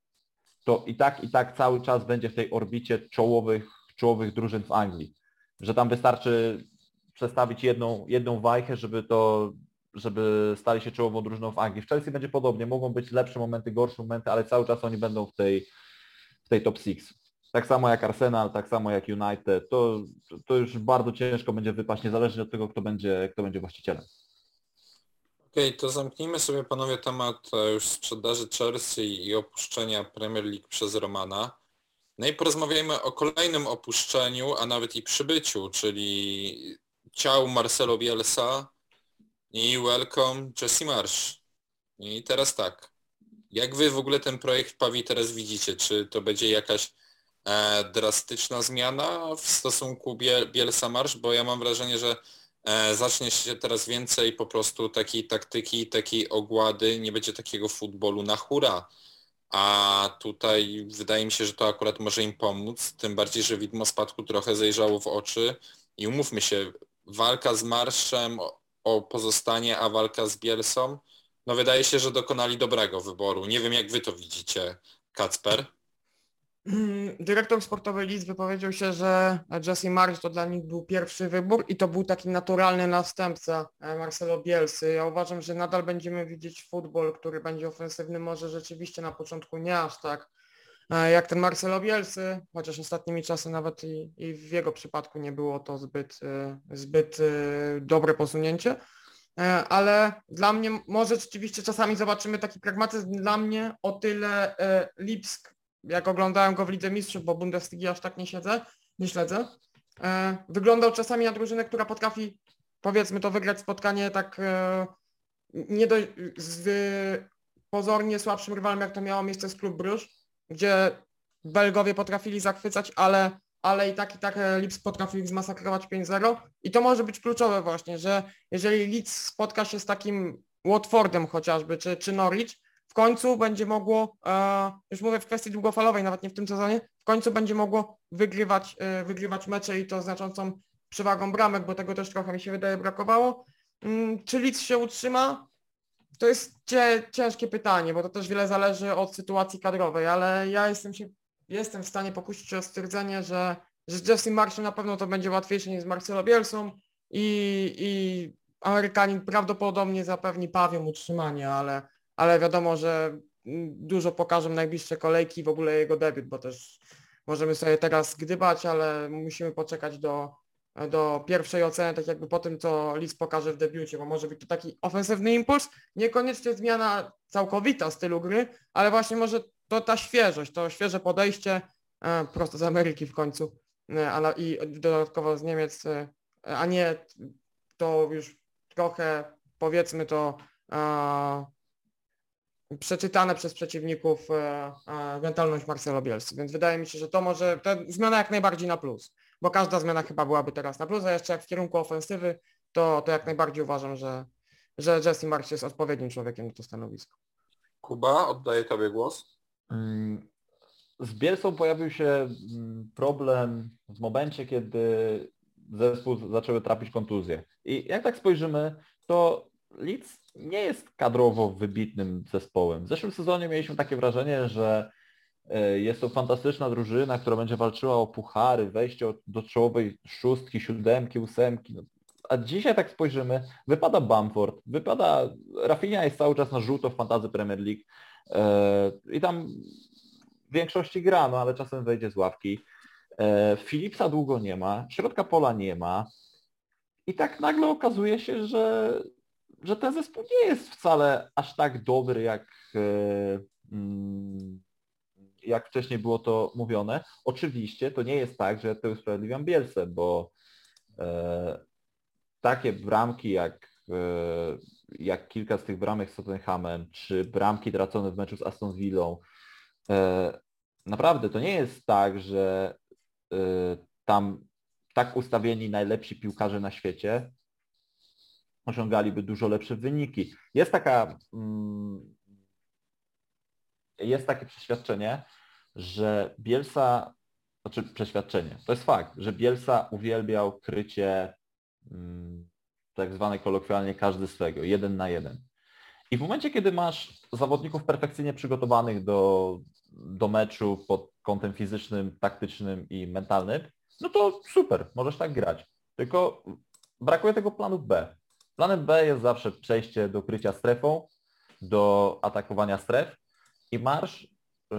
to i tak, i tak cały czas będzie w tej orbicie czołowych, czołowych drużyn w Anglii. Że tam wystarczy przestawić jedną, jedną wajchę, żeby to, żeby stali się czołową drużyną w Anglii. W Chelsea będzie podobnie. Mogą być lepsze momenty, gorsze momenty, ale cały czas oni będą w tej, w tej top six tak samo jak Arsenal, tak samo jak United, to, to już bardzo ciężko będzie wypaść, niezależnie od tego, kto będzie, kto będzie właścicielem. Okej, okay, to zamknijmy sobie panowie temat e, już sprzedaży Chelsea i opuszczenia Premier League przez Romana. No i porozmawiajmy o kolejnym opuszczeniu, a nawet i przybyciu, czyli ciał Marcelo Bielsa i welcome Jesse Marsh. I teraz tak, jak wy w ogóle ten projekt Pawi teraz widzicie? Czy to będzie jakaś e, drastyczna zmiana w stosunku Biel Bielsa Marsz, bo ja mam wrażenie, że e, zacznie się teraz więcej po prostu takiej taktyki, takiej ogłady, nie będzie takiego futbolu na hura. A tutaj wydaje mi się, że to akurat może im pomóc, tym bardziej, że widmo spadku trochę zajrzało w oczy i umówmy się, walka z Marszem o pozostanie, a walka z Bielsą, no wydaje się, że dokonali dobrego wyboru. Nie wiem jak wy to widzicie, Kacper. Mm, dyrektor sportowy Leeds wypowiedział się, że Jesse Marsz to dla nich był pierwszy wybór i to był taki naturalny następca e, Marcelo Bielsy. Ja uważam, że nadal będziemy widzieć futbol, który będzie ofensywny, może rzeczywiście na początku nie aż tak e, jak ten Marcelo Bielsy, chociaż ostatnimi czasy nawet i, i w jego przypadku nie było to zbyt, e, zbyt dobre posunięcie. Ale dla mnie, może rzeczywiście czasami zobaczymy taki pragmatyzm, dla mnie o tyle Lipsk jak oglądałem go w Lidze Mistrzów, bo Bundesligi aż tak nie siedzę, nie śledzę, e, wyglądał czasami na drużynę, która potrafi, powiedzmy to, wygrać spotkanie tak e, nie do, z pozornie słabszym rywalem, jak to miało miejsce z Klub Bruż, gdzie Belgowie potrafili zachwycać, ale, ale i tak i tak e, Leeds potrafili zmasakrować 5-0 i to może być kluczowe właśnie, że jeżeli Leeds spotka się z takim Watfordem chociażby, czy, czy Norwich, w końcu będzie mogło, e, już mówię w kwestii długofalowej, nawet nie w tym sezonie, w końcu będzie mogło wygrywać, e, wygrywać mecze i to znaczącą przewagą bramek, bo tego też trochę mi się wydaje brakowało. Mm, czy Leeds się utrzyma? To jest ciężkie pytanie, bo to też wiele zależy od sytuacji kadrowej, ale ja jestem, się, jestem w stanie pokusić o stwierdzenie, że, że z Jesse Marshall na pewno to będzie łatwiejsze niż z Marcelo Bielsą i, i Amerykanin prawdopodobnie zapewni Pawią utrzymanie, ale ale wiadomo, że dużo pokażą najbliższe kolejki, w ogóle jego debiut, bo też możemy sobie teraz gdybać, ale musimy poczekać do, do pierwszej oceny, tak jakby po tym, co Leeds pokaże w debiucie, bo może być to taki ofensywny impuls, niekoniecznie zmiana całkowita stylu gry, ale właśnie może to ta świeżość, to świeże podejście e, prosto z Ameryki w końcu e, i dodatkowo z Niemiec, e, a nie to już trochę powiedzmy to przeczytane przez przeciwników e, e, mentalność Marcelo Bielsy, więc wydaje mi się, że to może, to zmiana jak najbardziej na plus, bo każda zmiana chyba byłaby teraz na plus, a jeszcze jak w kierunku ofensywy, to, to jak najbardziej uważam, że, że Jesse Marks jest odpowiednim człowiekiem na to stanowisko. Kuba, oddaję Tobie głos. Mm, z Bielsą pojawił się mm, problem w momencie, kiedy zespół zaczęły trapić kontuzje. I jak tak spojrzymy, to Leeds nie jest kadrowo wybitnym zespołem. W zeszłym sezonie mieliśmy takie wrażenie, że e, jest to fantastyczna drużyna, która będzie walczyła o puchary, wejście do czołowej szóstki, siódemki, ósemki. No, a dzisiaj tak spojrzymy, wypada Bamford, wypada, Rafinha jest cały czas na żółto w fantazy Premier League e, i tam w większości gra, no ale czasem wejdzie z ławki. E, Philipsa długo nie ma, środka pola nie ma i tak nagle okazuje się, że że ten zespół nie jest wcale aż tak dobry, jak, e, mm, jak wcześniej było to mówione. Oczywiście to nie jest tak, że ja to usprawiedliwiam Bielsę, bo e, takie bramki jak, e, jak kilka z tych bramek z Tottenhamem, czy bramki tracone w meczu z Aston Villą, naprawdę to nie jest tak, że tam tak ustawieni najlepsi piłkarze na świecie osiągaliby dużo lepsze wyniki. Jest taka mm, jest takie przeświadczenie, że Bielsa, znaczy przeświadczenie, to jest fakt, że Bielsa uwielbiał krycie mm, tak zwane kolokwialnie każdy swego, jeden na jeden. I w momencie, kiedy masz zawodników perfekcyjnie przygotowanych do, do meczu pod kątem fizycznym, taktycznym i mentalnym, no to super, możesz tak grać. Tylko brakuje tego planu B. Planem B jest zawsze przejście do krycia strefą, do atakowania stref i marsz yy,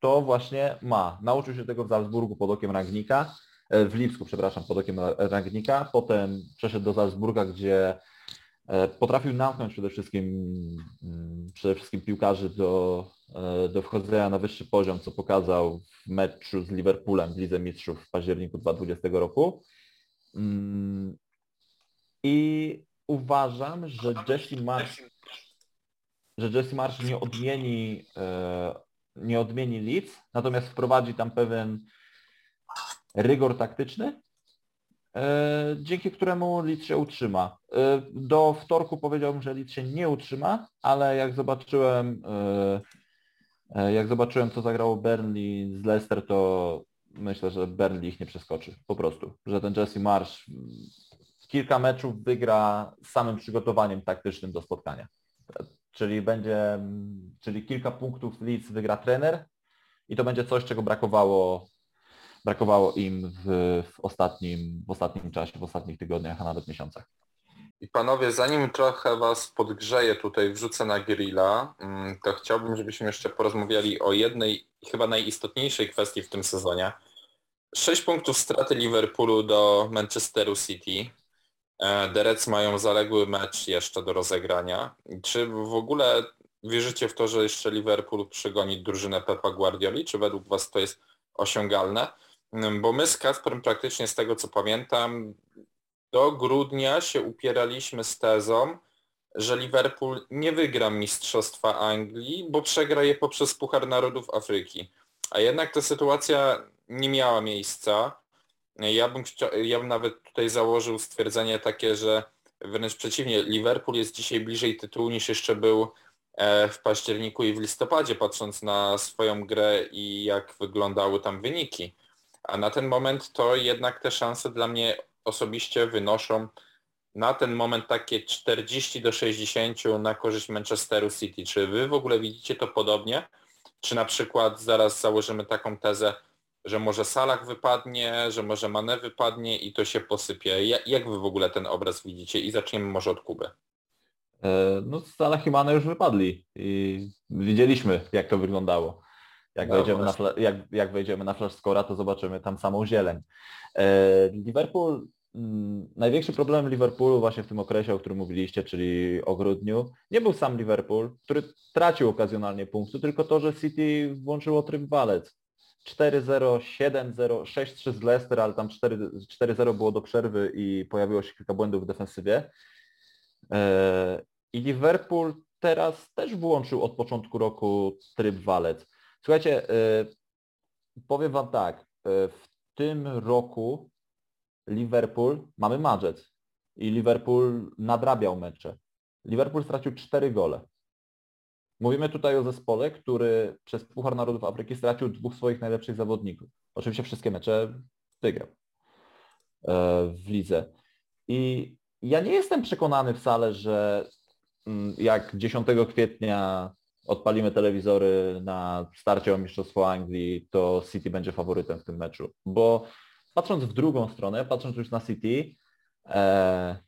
to właśnie ma. Nauczył się tego w Salzburgu pod okiem Rangnika, e, w Lipsku, przepraszam, pod okiem Rangnika, potem przeszedł do Salzburga, gdzie e, potrafił namknąć przede wszystkim, mm, przede wszystkim piłkarzy do, e, do wchodzenia na wyższy poziom, co pokazał w meczu z Liverpoolem w Lidze Mistrzów w październiku 2020 roku. I uważam, że Jesse Marsh, że Jesse Marsh nie odmieni, e, nie odmieni Leeds, natomiast wprowadzi tam pewien rygor taktyczny, e, dzięki któremu Leeds się utrzyma. E, do wtorku powiedziałbym, że Leeds się nie utrzyma, ale jak zobaczyłem jak zobaczyłem, co zagrało Burnley z Leicester, to myślę, że Burnley ich nie przeskoczy. Po prostu. Że ten Jesse Marsh kilka meczów wygra samym przygotowaniem taktycznym do spotkania. Czyli będzie, czyli kilka punktów Leeds wygra trener i to będzie coś, czego brakowało, brakowało im w, w, ostatnim, w ostatnim czasie, w ostatnich tygodniach, a nawet miesiącach. I panowie, zanim trochę was podgrzeję tutaj, wrzucę na grilla, mm, to chciałbym, żebyśmy jeszcze porozmawiali o jednej, chyba najistotniejszej kwestii w tym sezonie. Sześć punktów straty Liverpoolu do Manchesteru City. E, The Reds mają zaległy mecz jeszcze do rozegrania. Czy w ogóle wierzycie w to, że jeszcze Liverpool przygoni drużynę Pepa Guardioli? Czy według Was to jest osiągalne? Mm, bo my z Kasperem praktycznie z tego co pamiętam do grudnia się upieraliśmy z tezą, że Liverpool nie wygra Mistrzostwa Anglii, bo przegra je poprzez Puchar Narodów Afryki. A jednak ta sytuacja nie miała miejsca. Ja bym, ja bym nawet tutaj założył stwierdzenie takie, że wręcz przeciwnie, Liverpool jest dzisiaj bliżej tytułu niż jeszcze był e, w październiku i w listopadzie, patrząc na swoją grę i jak wyglądały tam wyniki. A na ten moment to jednak te szanse dla mnie osobiście wynoszą na ten moment takie 40 do 60 na korzyść Manchesteru City. Czy wy w ogóle widzicie to podobnie? Czy na przykład zaraz założymy taką tezę, że może Salah wypadnie, że może Mane wypadnie i to się posypie. Jak wy w ogóle ten obraz widzicie? I zaczniemy może od Kuby. E, no Salah i Mane już wypadli i widzieliśmy jak to wyglądało. Jak, No wejdziemy, na, jak, jak wejdziemy na Flash Scora, to zobaczymy tam samą zieleń. E, Liverpool, mm, największy problem Liverpoolu właśnie w tym okresie, o którym mówiliście, czyli o grudniu, nie był sam Liverpool, który tracił okazjonalnie punkty, tylko to, że City włączyło tryb walec. 4-0, 7-0, 6-3 z Leicester, ale tam 4 4-0 było do przerwy i pojawiło się kilka błędów w defensywie. E, I Liverpool teraz też włączył od początku roku tryb walec. Słuchajcie, e, powiem Wam tak, e, w tym roku Liverpool, mamy marzec i Liverpool nadrabiał mecze. Liverpool stracił 4 gole. Mówimy tutaj o zespole, który przez Puchar Narodów Afryki stracił dwóch swoich najlepszych zawodników. Oczywiście wszystkie mecze wygrał e, w lidze. I ja nie jestem przekonany wcale, że mm, jak 10 kwietnia odpalimy telewizory na starcie o Mistrzostwo Anglii, to City będzie faworytem w tym meczu. Bo patrząc w drugą stronę, patrząc już na City, e,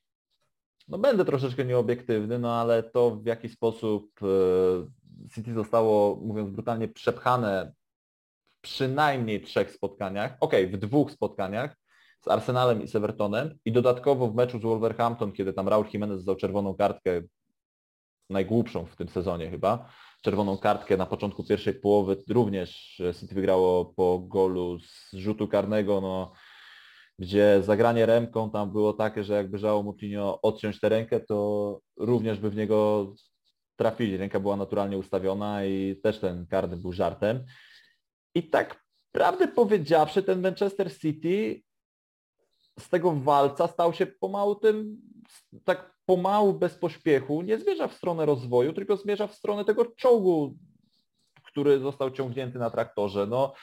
no będę troszeczkę nieobiektywny, no ale to w jaki sposób e, City zostało, mówiąc brutalnie, przepchane w przynajmniej trzech spotkaniach, okej, w dwóch spotkaniach z Arsenalem i z Evertonem i dodatkowo w meczu z Wolverhampton, kiedy tam Raul Jimenez zdał czerwoną kartkę, najgłupszą w tym sezonie chyba, czerwoną kartkę na początku pierwszej połowy, również City wygrało po golu z rzutu karnego, no gdzie zagranie remką tam było takie, że jakby żało Moutinho odciąć tę rękę, to również by w niego trafili. Ręka była naturalnie ustawiona i też ten karny był żartem. I tak prawdę powiedziawszy, ten Manchester City z tego walca stał się pomału tym, tak pomału, bez pośpiechu, nie zmierza w stronę rozwoju, tylko zmierza w stronę tego czołgu, który został ciągnięty na traktorze. No,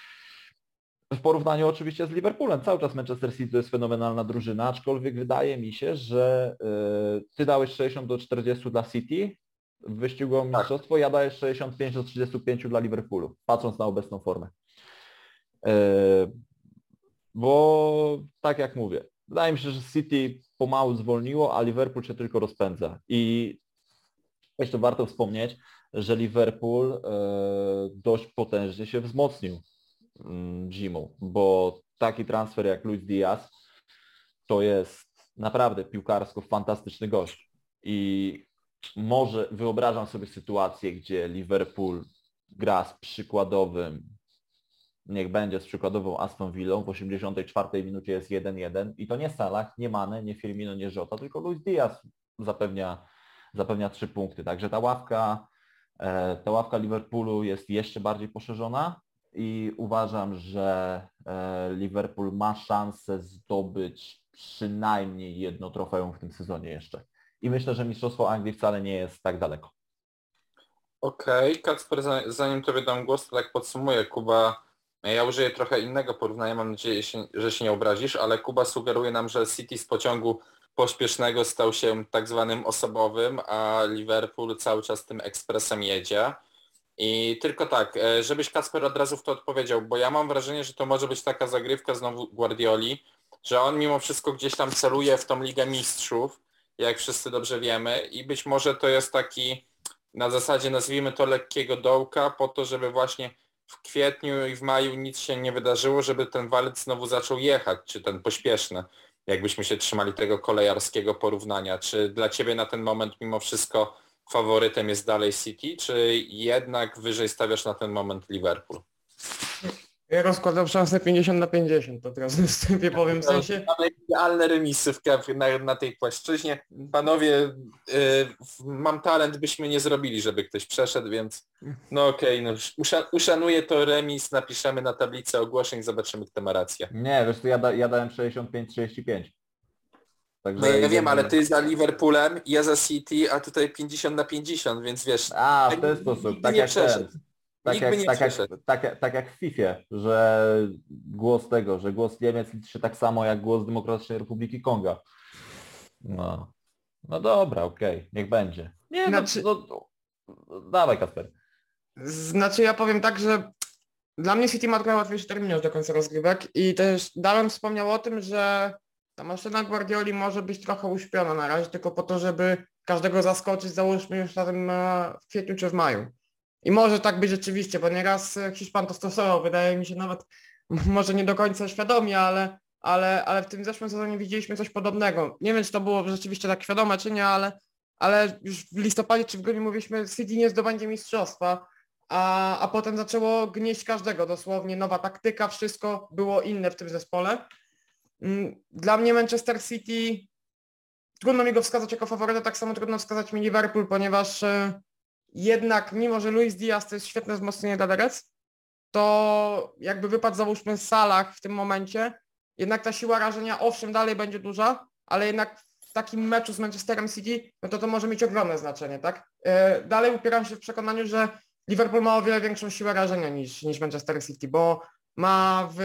w porównaniu oczywiście z Liverpoolem. Cały czas Manchester City to jest fenomenalna drużyna, aczkolwiek wydaje mi się, że y, ty dałeś 60 do 40 dla City w wyścigu o mistrzostwo, ja daję 65 do 35 dla Liverpoolu, patrząc na obecną formę. Y, bo tak jak mówię, wydaje mi się, że City pomału zwolniło, a Liverpool się tylko rozpędza. I jeszcze warto wspomnieć, że Liverpool y, dość potężnie się wzmocnił zimą, bo taki transfer jak Luis Diaz to jest naprawdę piłkarsko fantastyczny gość. I może wyobrażam sobie sytuację, gdzie Liverpool gra z przykładowym, niech będzie z przykładową Aston Villą, w 84 minucie jest 1-1 i to nie Salah, nie Mane, nie Firmino, nie Jota, tylko Luis Diaz zapewnia, zapewnia trzy punkty. Także ta ławka, e, ta ławka Liverpoolu jest jeszcze bardziej poszerzona i uważam, że e, Liverpool ma szansę zdobyć przynajmniej jedno trofeum w tym sezonie jeszcze. I myślę, że Mistrzostwo Anglii wcale nie jest tak daleko. Okej, Kacper, za- zanim Tobie dam głos, to tak podsumuję. Kuba, ja użyję trochę innego porównania, mam nadzieję, że się nie obrazisz, ale Kuba sugeruje nam, że City z pociągu pośpiesznego stał się tak zwanym osobowym, a Liverpool cały czas tym ekspresem jedzie. I tylko tak, e, żebyś Kacper od razu w to odpowiedział, bo ja mam wrażenie, że to może być taka zagrywka znowu Guardioli, że on mimo wszystko gdzieś tam celuje w tą Ligę Mistrzów, jak wszyscy dobrze wiemy i być może to jest taki na zasadzie nazwijmy to lekkiego dołka po to, żeby właśnie w kwietniu i w maju nic się nie wydarzyło, żeby ten walec znowu zaczął jechać, czy ten pośpieszny, jakbyśmy się trzymali tego kolejarskiego porównania. Czy dla Ciebie na ten moment mimo wszystko faworytem jest dalej City, czy jednak wyżej stawiasz na ten moment Liverpool? Ja rozkładam szansę 50 na 50, to teraz wstępie powiem w sensie. Mamy idealne remisy w, na, na tej płaszczyźnie. Panowie, y, mam talent, byśmy nie zrobili, żeby ktoś przeszedł, więc no okej, no, usza, uszanuję to remis, napiszemy na tablicę ogłoszeń, zobaczymy, kto ma rację. Nie, wiesz, ja, da, ja dałem 65-35. Także No ja wiem, ale ty za Liverpoolem, ja za City, a tutaj 50 na 50, więc wiesz, A, w ten sposób, tak jak ten. Tak Nikt jak, tak, jak, tak, tak jak w FIFA, że głos tego, że głos Niemiec liczy się tak samo jak głos Demokratycznej Republiki Konga. No, no dobra, okej, niech będzie. Nie, no, Znaczy- no, no, dawaj Kasper. Znaczy ja powiem tak, że dla mnie City ma trochę łatwiejszy terminarz do końca rozgrywek i też Dałem wspomniał o tym, że ta maszyna Guardioli może być trochę uśpiona na razie, tylko po to, żeby każdego zaskoczyć, załóżmy już na tym e, w kwietniu czy w maju. I może tak być rzeczywiście, bo nieraz e, Hiszpan to stosował, wydaje mi się nawet może nie do końca świadomie, ale, ale, ale w tym zeszłym sezonie widzieliśmy coś podobnego. Nie wiem, czy to było rzeczywiście tak świadome, czy nie, ale, ale już w listopadzie czy w grudniu mówiliśmy, City nie zdobędzie mistrzostwa, a, a potem zaczęło gnieść każdego, dosłownie nowa taktyka, wszystko było inne w tym zespole. Mm, dla mnie Manchester City, trudno mi go wskazać jako faworyta, tak samo trudno wskazać mi Liverpool, ponieważ e, jednak mimo, że Luis Diaz to jest świetne wzmocnienie dla Derec, to jakby wypadł załóżmy w salach w tym momencie, jednak ta siła rażenia owszem dalej będzie duża, ale jednak w takim meczu z Manchesterem City, no to to może mieć ogromne znaczenie, tak? E, dalej upieram się w przekonaniu, że Liverpool ma o wiele większą siłę rażenia niż, niż Manchester City, bo ma w,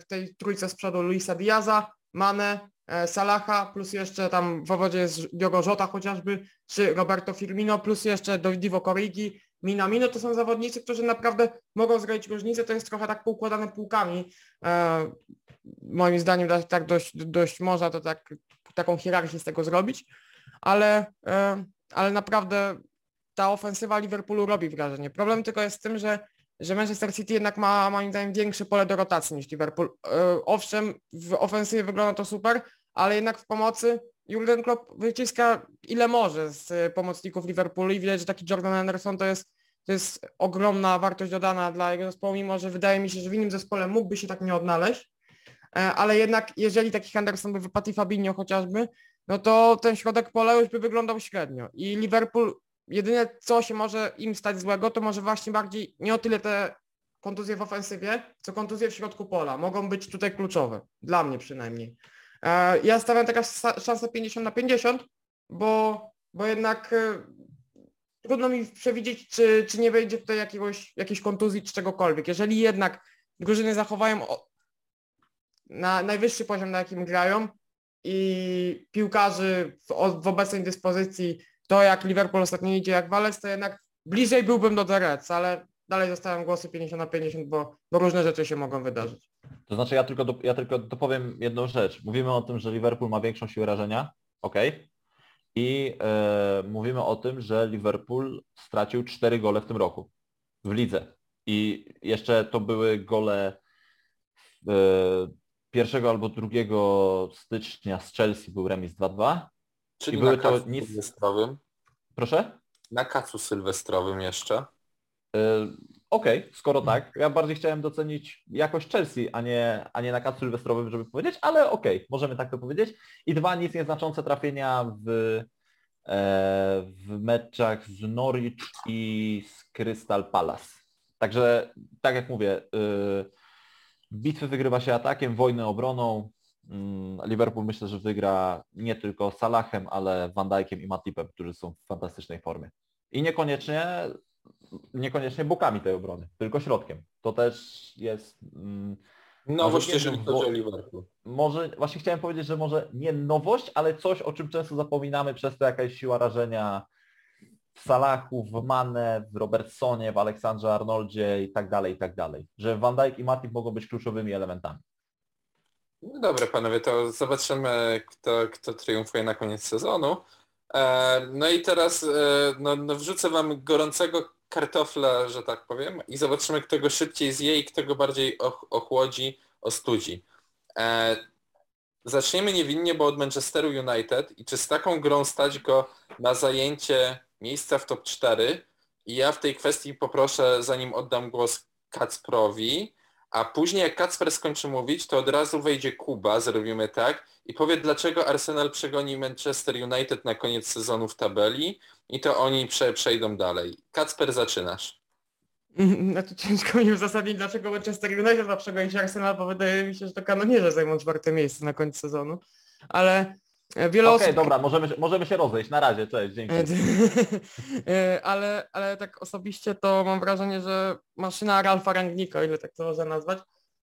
w tej trójce z przodu Luisa Diaza, Mane, e, Salaha, plus jeszcze tam w owodzie jest Diogo Jota chociażby, czy Roberto Firmino, plus jeszcze Divo Corrigi, Minamino, to są zawodnicy, którzy naprawdę mogą zrobić różnicę, to jest trochę tak poukładane półkami. E, moim zdaniem tak dość, dość można to tak, taką hierarchię z tego zrobić, ale, e, ale naprawdę ta ofensywa Liverpoolu robi wrażenie. Problem tylko jest w tym, że, że Manchester City jednak ma moim zdaniem większe pole do rotacji niż Liverpool. E, owszem, w ofensywie wygląda to super, ale jednak w pomocy Jurgen Klopp wyciska ile może z pomocników Liverpoolu i widać, że taki Jordan Anderson to jest, to jest ogromna wartość dodana dla jego zespołu, mimo że wydaje mi się, że w innym zespole mógłby się tak nie odnaleźć, e, ale jednak jeżeli taki Henderson by wypadł i Fabinho chociażby, no to ten środek pola już by wyglądał średnio i Liverpool jedyne co się może im stać złego, to może właśnie bardziej nie o tyle te kontuzje w ofensywie, co kontuzje w środku pola. Mogą być tutaj kluczowe, dla mnie przynajmniej. E, ja stawiam teraz szansę 50 na 50, bo, bo jednak e, trudno mi przewidzieć, czy, czy nie wejdzie tutaj jakiegoś, jakiejś kontuzji czy czegokolwiek. Jeżeli jednak drużyny zachowają na najwyższy poziom, na jakim grają i piłkarzy w, w obecnej dyspozycji to jak Liverpool ostatnio idzie jak Walec, to jednak bliżej byłbym do The ale dalej zostawiam głosy 50 na 50, bo, bo różne rzeczy się mogą wydarzyć. To znaczy ja tylko, do, ja tylko dopowiem jedną rzecz. Mówimy o tym, że Liverpool ma większą siłę rażenia, ok? I e, mówimy o tym, że Liverpool stracił 4 gole w tym roku w lidze. I jeszcze to były gole e, pierwszego albo drugiego stycznia z Chelsea był remis 2-2 Czyli I na były to kacu nic- sylwestrowym. Proszę? Na kacu sylwestrowym jeszcze. E, Okej, skoro tak. Ja bardziej chciałem docenić jakość Chelsea, a nie, a nie na kacu sylwestrowym, żeby powiedzieć, ale okej, możemy tak to powiedzieć. I dwa nic nieznaczące trafienia w, e, w meczach z Norwich i z Crystal Palace. Także, tak jak mówię, y, bitwy wygrywa się atakiem, wojny obroną. Mm, Liverpool myślę, że wygra nie tylko Salahem, ale Van Dijkiem i Matipem, którzy są w fantastycznej formie. I niekoniecznie niekoniecznie bokami tej obrony, tylko środkiem. To też jest mm, Nowość, nie jeżeli chodzi o Liverpool. może, właśnie chciałem powiedzieć, że może nie nowość, ale coś, o czym często zapominamy przez to jakaś siła rażenia w Salachu, w Mane, w Robertsonie, w Aleksandrze Arnoldzie i tak dalej, i tak dalej. Że Van Dijk i Matip mogą być kluczowymi elementami. No dobra panowie, to zobaczymy kto, kto triumfuje na koniec sezonu. E, no i teraz e, no, no wrzucę wam gorącego kartofla, że tak powiem i zobaczymy kto go szybciej zje i kto go bardziej och, ochłodzi, ostudzi. E, zaczniemy niewinnie, bo od Manchesteru United i czy z taką grą stać go na zajęcie miejsca w top 4 i ja w tej kwestii poproszę, zanim oddam głos Kacprowi, a później jak Kacper skończy mówić, to od razu wejdzie Kuba, zrobimy tak i powie dlaczego Arsenal przegoni Manchester United na koniec sezonu w tabeli i to oni prze, przejdą dalej. Kacper zaczynasz. Znaczy ciężko mi uzasadnić, dlaczego Manchester United ma przegonić Arsenal, bo wydaje mi się, że to kanonierze zajmą czwarte miejsce na końcu sezonu. Ale wiele Okej, osób... dobra, możemy, się- możemy się rozejść. Na razie, cześć, dzięki. E, ale, ale tak osobiście to mam wrażenie, że maszyna Ralfa Rangnika, ile tak to można nazwać,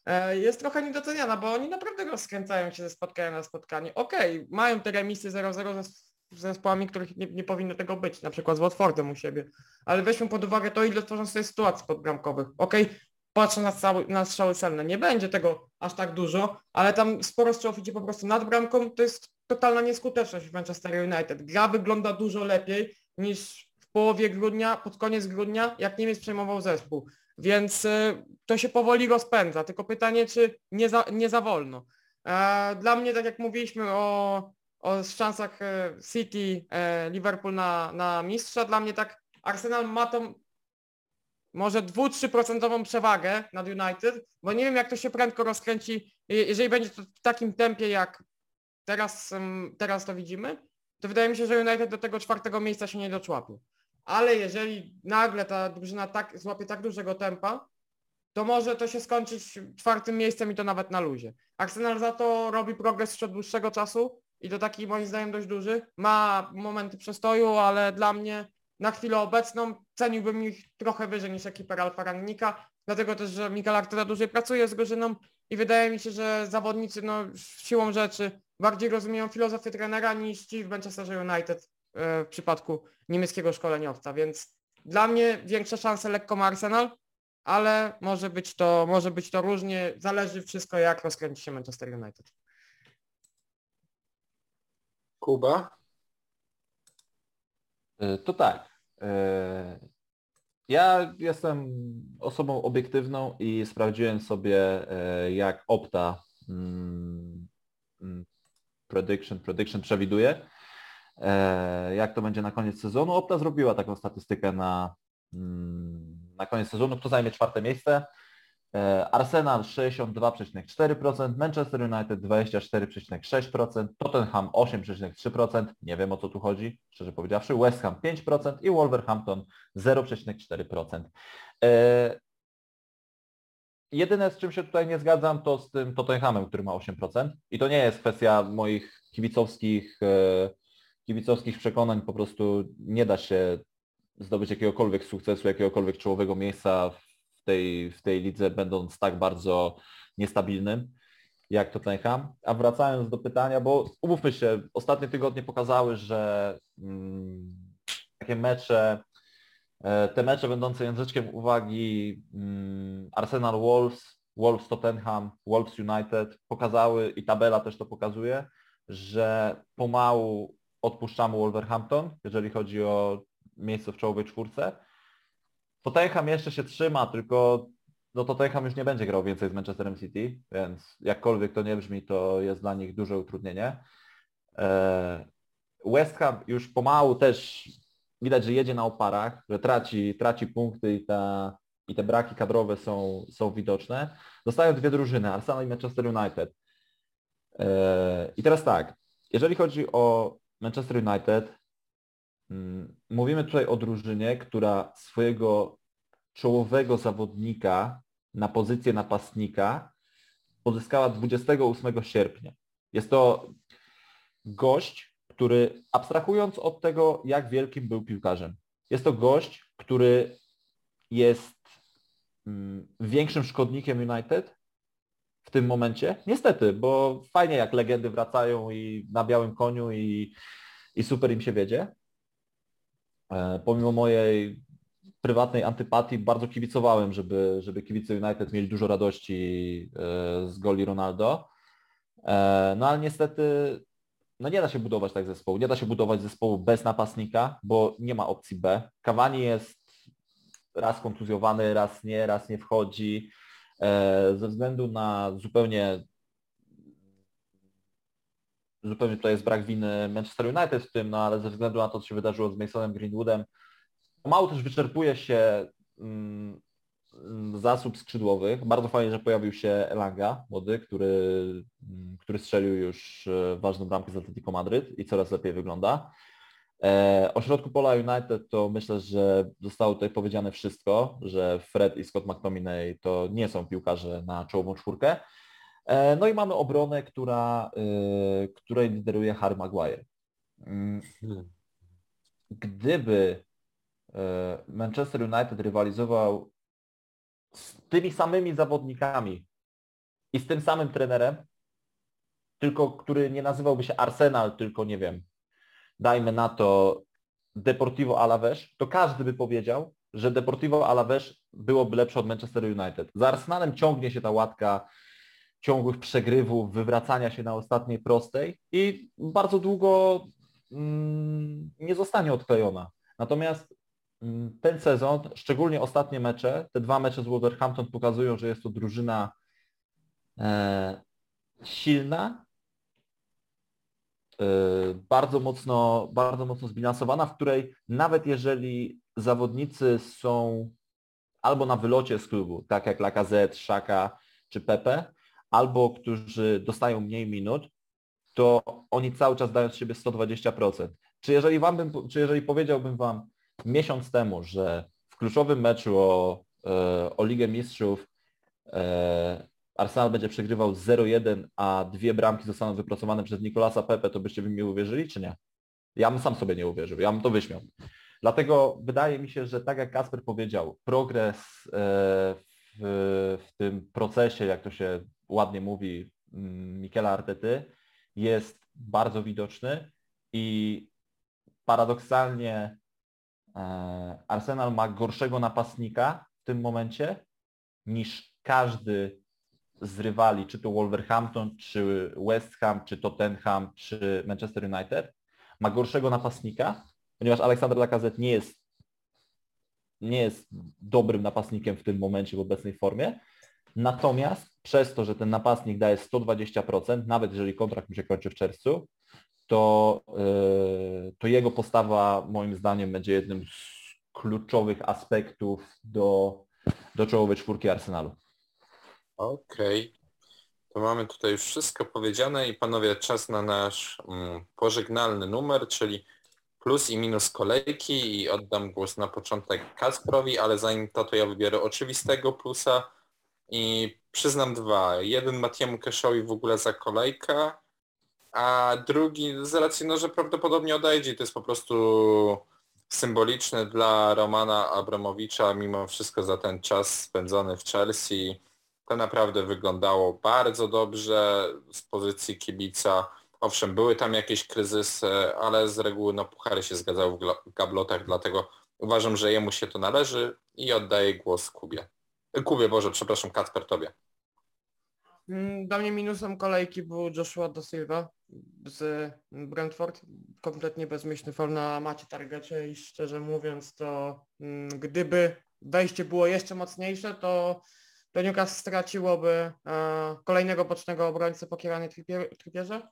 e, jest trochę niedoceniana, bo oni naprawdę rozkręcają się ze spotkania na spotkanie. Okej, mają te remisy 0-0 ze, z zespołami, których nie, nie powinno tego być, na przykład z Watfordem u siebie. Ale weźmy pod uwagę to, ile tworzą sobie sytuacji podbramkowych. Okej, patrzę na, strzały, na strzały celne. Nie będzie tego aż tak dużo, ale tam sporo strzałów idzie po prostu nad bramką. To jest totalna nieskuteczność w Manchester United. Gra wygląda dużo lepiej niż w połowie grudnia, pod koniec grudnia, jak Niemiec przejmował zespół. Więc y, to się powoli rozpędza. Tylko pytanie, czy nie za, nie za wolno. E, Dla mnie, tak jak mówiliśmy o, o szansach e, City, e, Liverpool na, na mistrza, dla mnie tak Arsenal ma tą może 2-3% przewagę nad United, bo nie wiem jak to się prędko rozkręci, Je- jeżeli będzie to w takim tempie jak teraz, teraz to widzimy, to wydaje mi się, że United do tego czwartego miejsca się nie doczłapie. Ale jeżeli nagle ta drużyna tak, złapie tak dużego tempa, to może to się skończyć czwartym miejscem i to nawet na luzie. Arsenal za to robi progres już od dłuższego czasu i to taki moim zdaniem dość duży. Ma momenty przestoju, ale dla mnie na chwilę obecną ceniłbym ich trochę wyżej niż ekipę Alfa Rangnika, dlatego też, że Mikel Arteta dłużej pracuje z drużyną i wydaje mi się, że zawodnicy no, siłą rzeczy bardziej rozumieją filozofię trenera niż ci w Manchesterze United e, w przypadku niemieckiego szkoleniowca, więc dla mnie większe szanse lekko ma Arsenal, ale może być to, może być to różnie, zależy wszystko jak rozkręci się Manchester United. Kuba? Y, To tak. Y, Ja jestem osobą obiektywną i sprawdziłem sobie y, jak Opta mm, mm, prediction, prediction przewiduje, y, jak to będzie na koniec sezonu. Opta zrobiła taką statystykę na, mm, na koniec sezonu, kto zajmie czwarte miejsce. E, Arsenal 62,4%, Manchester United 24,6%, Tottenham 8,3%, nie wiem o co tu chodzi, szczerze powiedziawszy, West Ham 5% i Wolverhampton 0,4%. E, Jedyne z czym się tutaj nie zgadzam to z tym Tottenhamem, który ma 8% i to nie jest kwestia moich kibicowskich, e, kibicowskich przekonań, po prostu nie da się zdobyć jakiegokolwiek sukcesu, jakiegokolwiek czołowego miejsca w tej, w tej lidze, będąc tak bardzo niestabilnym jak Tottenham. A wracając do pytania, bo umówmy się, ostatnie tygodnie pokazały, że mm, takie mecze, e, te mecze będące języczkiem uwagi mm, Arsenal Wolves, Wolves Tottenham, Wolves United pokazały i tabela też to pokazuje, że pomału odpuszczamy Wolverhampton, jeżeli chodzi o miejsce w czołowej czwórce. Tottenham jeszcze się trzyma, tylko no Tottenham już nie będzie grał więcej z Manchesterem City, więc jakkolwiek to nie brzmi, to jest dla nich duże utrudnienie. E, West Ham już pomału też widać, że jedzie na oparach, że traci, traci punkty i, ta, i te braki kadrowe są, są widoczne. Zostają dwie drużyny, Arsenal i Manchester United. E, I teraz tak, jeżeli chodzi o Manchester United, mówimy tutaj o drużynie, która swojego czołowego zawodnika na pozycję napastnika pozyskała 28 sierpnia. Jest to gość, który abstrahując od tego, jak wielkim był piłkarzem, jest to gość, który jest mm, większym szkodnikiem United w tym momencie. Niestety, bo fajnie jak legendy wracają i na białym koniu i, i super im się wiedzie. E, pomimo mojej prywatnej antypatii bardzo kibicowałem, żeby, żeby kibice United mieli dużo radości e, z goli Ronaldo. E, No ale niestety no nie da się budować tak zespołu. Nie da się budować zespołu bez napastnika, bo nie ma opcji B. Cavani jest raz kontuzjowany, raz nie, raz nie wchodzi. Ze względu na zupełnie zupełnie tutaj jest brak winy Manchester United w tym, no ale ze względu na to, co się wydarzyło z Masonem Greenwoodem, mało też wyczerpuje się mm, mm, zasób skrzydłowych. Bardzo fajnie, że pojawił się Elanga, młody, który, mm, który strzelił już e, ważną bramkę z Atletico Madryt i coraz lepiej wygląda. E, o środku pola United to myślę, że zostało tutaj powiedziane wszystko, że Fred i Scott McTominay to nie są piłkarze na czołową czwórkę. E, no i mamy obronę, która, e, której lideruje Harry Maguire. Mm, Gdyby e, Manchester United rywalizował z tymi samymi zawodnikami i z tym samym trenerem, tylko który nie nazywałby się Arsenal, tylko nie wiem, dajmy na to Deportivo Alaves, to każdy by powiedział, że Deportivo Alaves byłoby lepsze od Manchester United. Za Arsenalem ciągnie się ta łatka ciągłych przegrywów, wywracania się na ostatniej prostej i bardzo długo mm, nie zostanie odklejona. Natomiast mm, ten sezon, szczególnie ostatnie mecze, te dwa mecze z Wolverhampton pokazują, że jest to drużyna e, silna, e, bardzo mocno, bardzo mocno zbilansowana, w której nawet jeżeli zawodnicy są albo na wylocie z klubu, tak jak Lacazette, Szaka czy Pepe, albo którzy dostają mniej minut, to oni cały czas dają z siebie 120%. Czy jeżeli, wam bym, czy jeżeli powiedziałbym Wam miesiąc temu, że w kluczowym meczu o, e, o Ligę Mistrzów e, Arsenal będzie przegrywał 0-1, a dwie bramki zostaną wypracowane przez Nikolasa Pepe, to byście by mi uwierzyli, czy nie? Ja bym sam sobie nie uwierzył, ja bym to wyśmiał. Dlatego wydaje mi się, że tak jak Kasper powiedział, progres e, w, w tym procesie, jak to się ładnie mówi, mm, Mikela Artety, jest bardzo widoczny i paradoksalnie e, Arsenal ma gorszego napastnika w tym momencie niż każdy z rywali, czy to Wolverhampton, czy West Ham, czy Tottenham, czy Manchester United, ma gorszego napastnika, ponieważ Aleksander Lacazette nie jest, nie jest dobrym napastnikiem w tym momencie w obecnej formie. Natomiast przez to, że ten napastnik daje 120%, nawet jeżeli kontrakt mu się kończy w czerwcu, to, yy, to jego postawa moim zdaniem będzie jednym z kluczowych aspektów do, do czołowej czwórki Arsenalu. Okej. Okay. To mamy tutaj już wszystko powiedziane i panowie czas na nasz mm, pożegnalny numer, czyli plus i minus kolejki i oddam głos na początek Kasprowi, ale zanim to, to ja wybiorę oczywistego plusa i przyznam dwa. Jeden Matiemu Keszowi w ogóle za kolejkę, a drugi z racji, no, że prawdopodobnie odejdzie to jest po prostu symboliczne dla Romana Abramowicza mimo wszystko za ten czas spędzony w Chelsea. To naprawdę wyglądało bardzo dobrze z pozycji kibica. Owszem, były tam jakieś kryzysy, ale z reguły no, puchary się zgadzały w gablotach, dlatego uważam, że jemu się to należy i oddaję głos Kubie. Kubie, Boże, przepraszam, Kacper, Tobie. Mm, dla mnie minusem kolejki był Joshua Do Silva z Brentford. Kompletnie bezmyślny fall na macie targecie i szczerze mówiąc to mm, gdyby wejście było jeszcze mocniejsze, to, to Newcastle straciłoby e, kolejnego bocznego obrońcę po Kieranie Trippierze.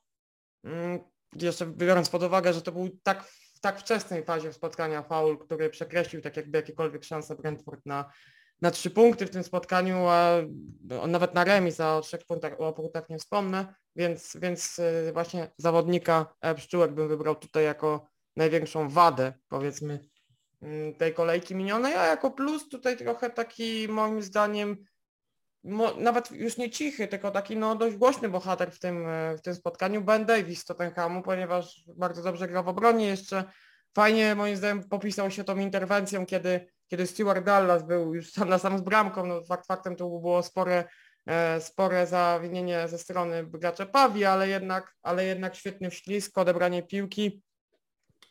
Mm, jeszcze biorąc pod uwagę, że to był tak w tak wczesnej fazie spotkania faul, który przekreślił tak jakby jakiekolwiek szanse Brentford na na trzy punkty w tym spotkaniu, a nawet na remis, a o trzech punktach, o punktach nie wspomnę, więc, więc y, właśnie zawodnika Pszczółek bym wybrał tutaj jako największą wadę, powiedzmy, mm, tej kolejki minionej, a jako plus tutaj trochę taki moim zdaniem nawet już nie cichy, tylko taki no dość głośny bohater w tym, e, w tym spotkaniu, Ben Davis Tottenhamu, ponieważ bardzo dobrze gra w obronie jeszcze. Fajnie moim zdaniem popisał się tą interwencją, kiedy kiedy Stuart Dallas był już sam na sam z bramką, no fakt faktem to było spore, e, spore zawinienie ze strony gracza Pawi, ale jednak, ale jednak świetny wślizg, odebranie piłki.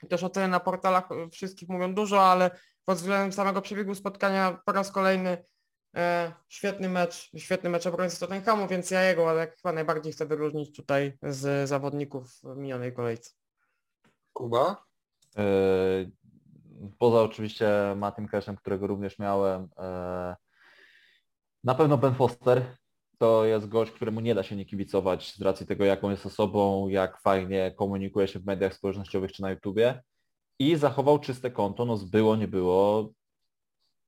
Też oceny na portalach wszystkich mówią dużo, ale pod względem samego przebiegu spotkania po raz kolejny świetny mecz, świetny mecz obrońcy Tottenhamu, więc ja jego ale chyba najbardziej chcę wyróżnić tutaj z zawodników w minionej kolejce. Kuba? E, poza oczywiście Mattym Cashem, którego również miałem, e, na pewno Ben Foster to jest gość, któremu nie da się nie kibicować z racji tego, jaką jest osobą, jak fajnie komunikuje się w mediach społecznościowych czy na YouTubie i zachował czyste konto, no było, nie było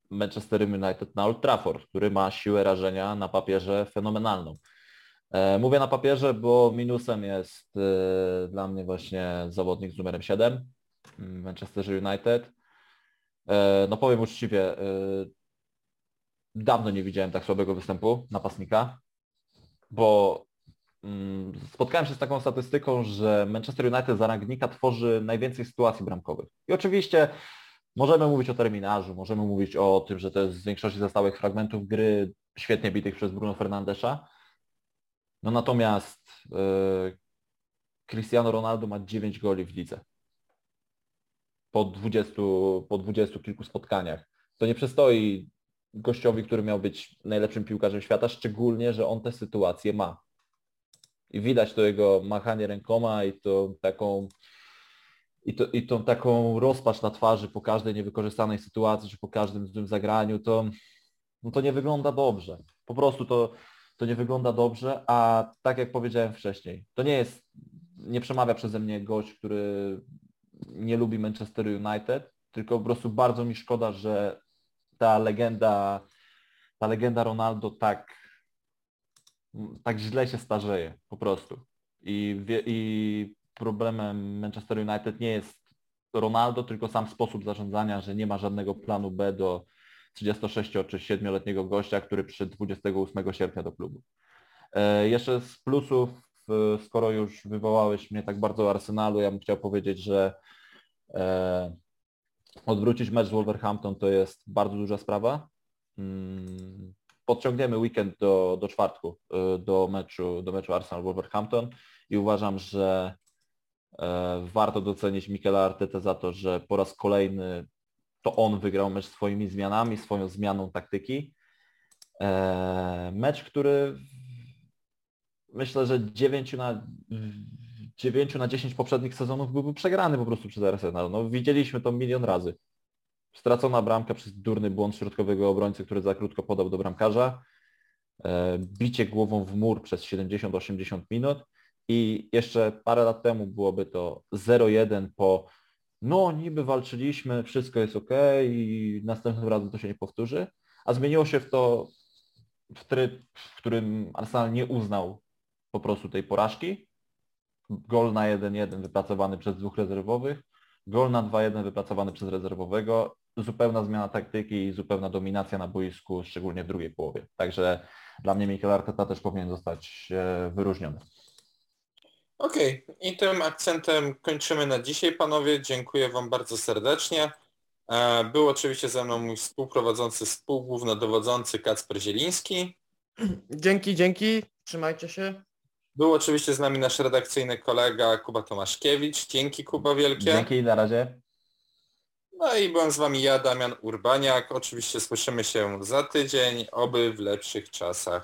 Manchester United na Old Trafford, który ma siłę rażenia na papierze fenomenalną. E, mówię na papierze, bo minusem jest e, dla mnie właśnie zawodnik z numerem 7 Manchester United. E, no powiem uczciwie, dawno nie widziałem tak słabego występu napastnika, bo mm, spotkałem się z taką statystyką, że Manchester United za rangnika tworzy najwięcej sytuacji bramkowych. I oczywiście możemy mówić o terminarzu, możemy mówić o tym, że to jest z większości zostałych fragmentów gry świetnie bitych przez Bruno Fernandesza. No natomiast yy, Cristiano Ronaldo ma 9 goli w lidze po 20, po 20 kilku spotkaniach. To nie przystoi gościowi, który miał być najlepszym piłkarzem świata, szczególnie, że on tę sytuację ma. I widać to jego machanie rękoma i to taką i, to, i tą taką rozpacz na twarzy po każdej niewykorzystanej sytuacji, czy po każdym złym zagraniu, to, no to nie wygląda dobrze. Po prostu to, to nie wygląda dobrze, a tak jak powiedziałem wcześniej, to nie jest, nie przemawia przeze mnie gość, który nie lubi Manchester United, tylko po prostu bardzo mi szkoda, że ta legenda, ta legenda Ronaldo tak, tak źle się starzeje po prostu. I, I problemem Manchester United nie jest Ronaldo, tylko sam sposób zarządzania, że nie ma żadnego planu B do 36 czy 7-letniego gościa, który przyszedł 28 sierpnia do klubu. E, jeszcze z plusów, e, skoro już wywołałeś mnie tak bardzo o Arsenalu, ja bym chciał powiedzieć, że e, odwrócić mecz z Wolverhampton to jest bardzo duża sprawa. Mm, podciągniemy weekend do, do czwartku, do meczu, do meczu Arsenal-Wolverhampton i uważam, że warto docenić Mikela Arteta za to, że po raz kolejny to on wygrał mecz swoimi zmianami, swoją zmianą taktyki. E, mecz, który myślę, że 9 na, 9 na 10 poprzednich sezonów byłby przegrany po prostu przez Arsenal. No, widzieliśmy to milion razy. Stracona bramka przez durny błąd środkowego obrońcy, który za krótko podał do bramkarza. E, bicie głową w mur przez 70-80 minut i jeszcze parę lat temu byłoby to 0-1 po no niby walczyliśmy, wszystko jest ok i następnym razem to się nie powtórzy, a zmieniło się w to w tryb, w którym Arsenal nie uznał po prostu tej porażki. Gol na 1-1 wypracowany przez dwóch rezerwowych, gol na 2-1 wypracowany przez rezerwowego, zupełna zmiana taktyki i zupełna dominacja na boisku, szczególnie w drugiej połowie. Także dla mnie Mikel Arteta też powinien zostać e, wyróżniony. Okej, okay. i tym akcentem kończymy na dzisiaj, panowie. Dziękuję wam bardzo serdecznie. E, był oczywiście ze mną mój współprowadzący, współgłównodowodzący Kacper Zieliński. Dzięki, dzięki. Trzymajcie się. Był oczywiście z nami nasz redakcyjny kolega Kuba Tomaszkiewicz. Dzięki Kuba wielkie. Dzięki, na razie. No i byłem z wami ja, Damian Urbaniak. Oczywiście słyszymy się za tydzień, oby w lepszych czasach.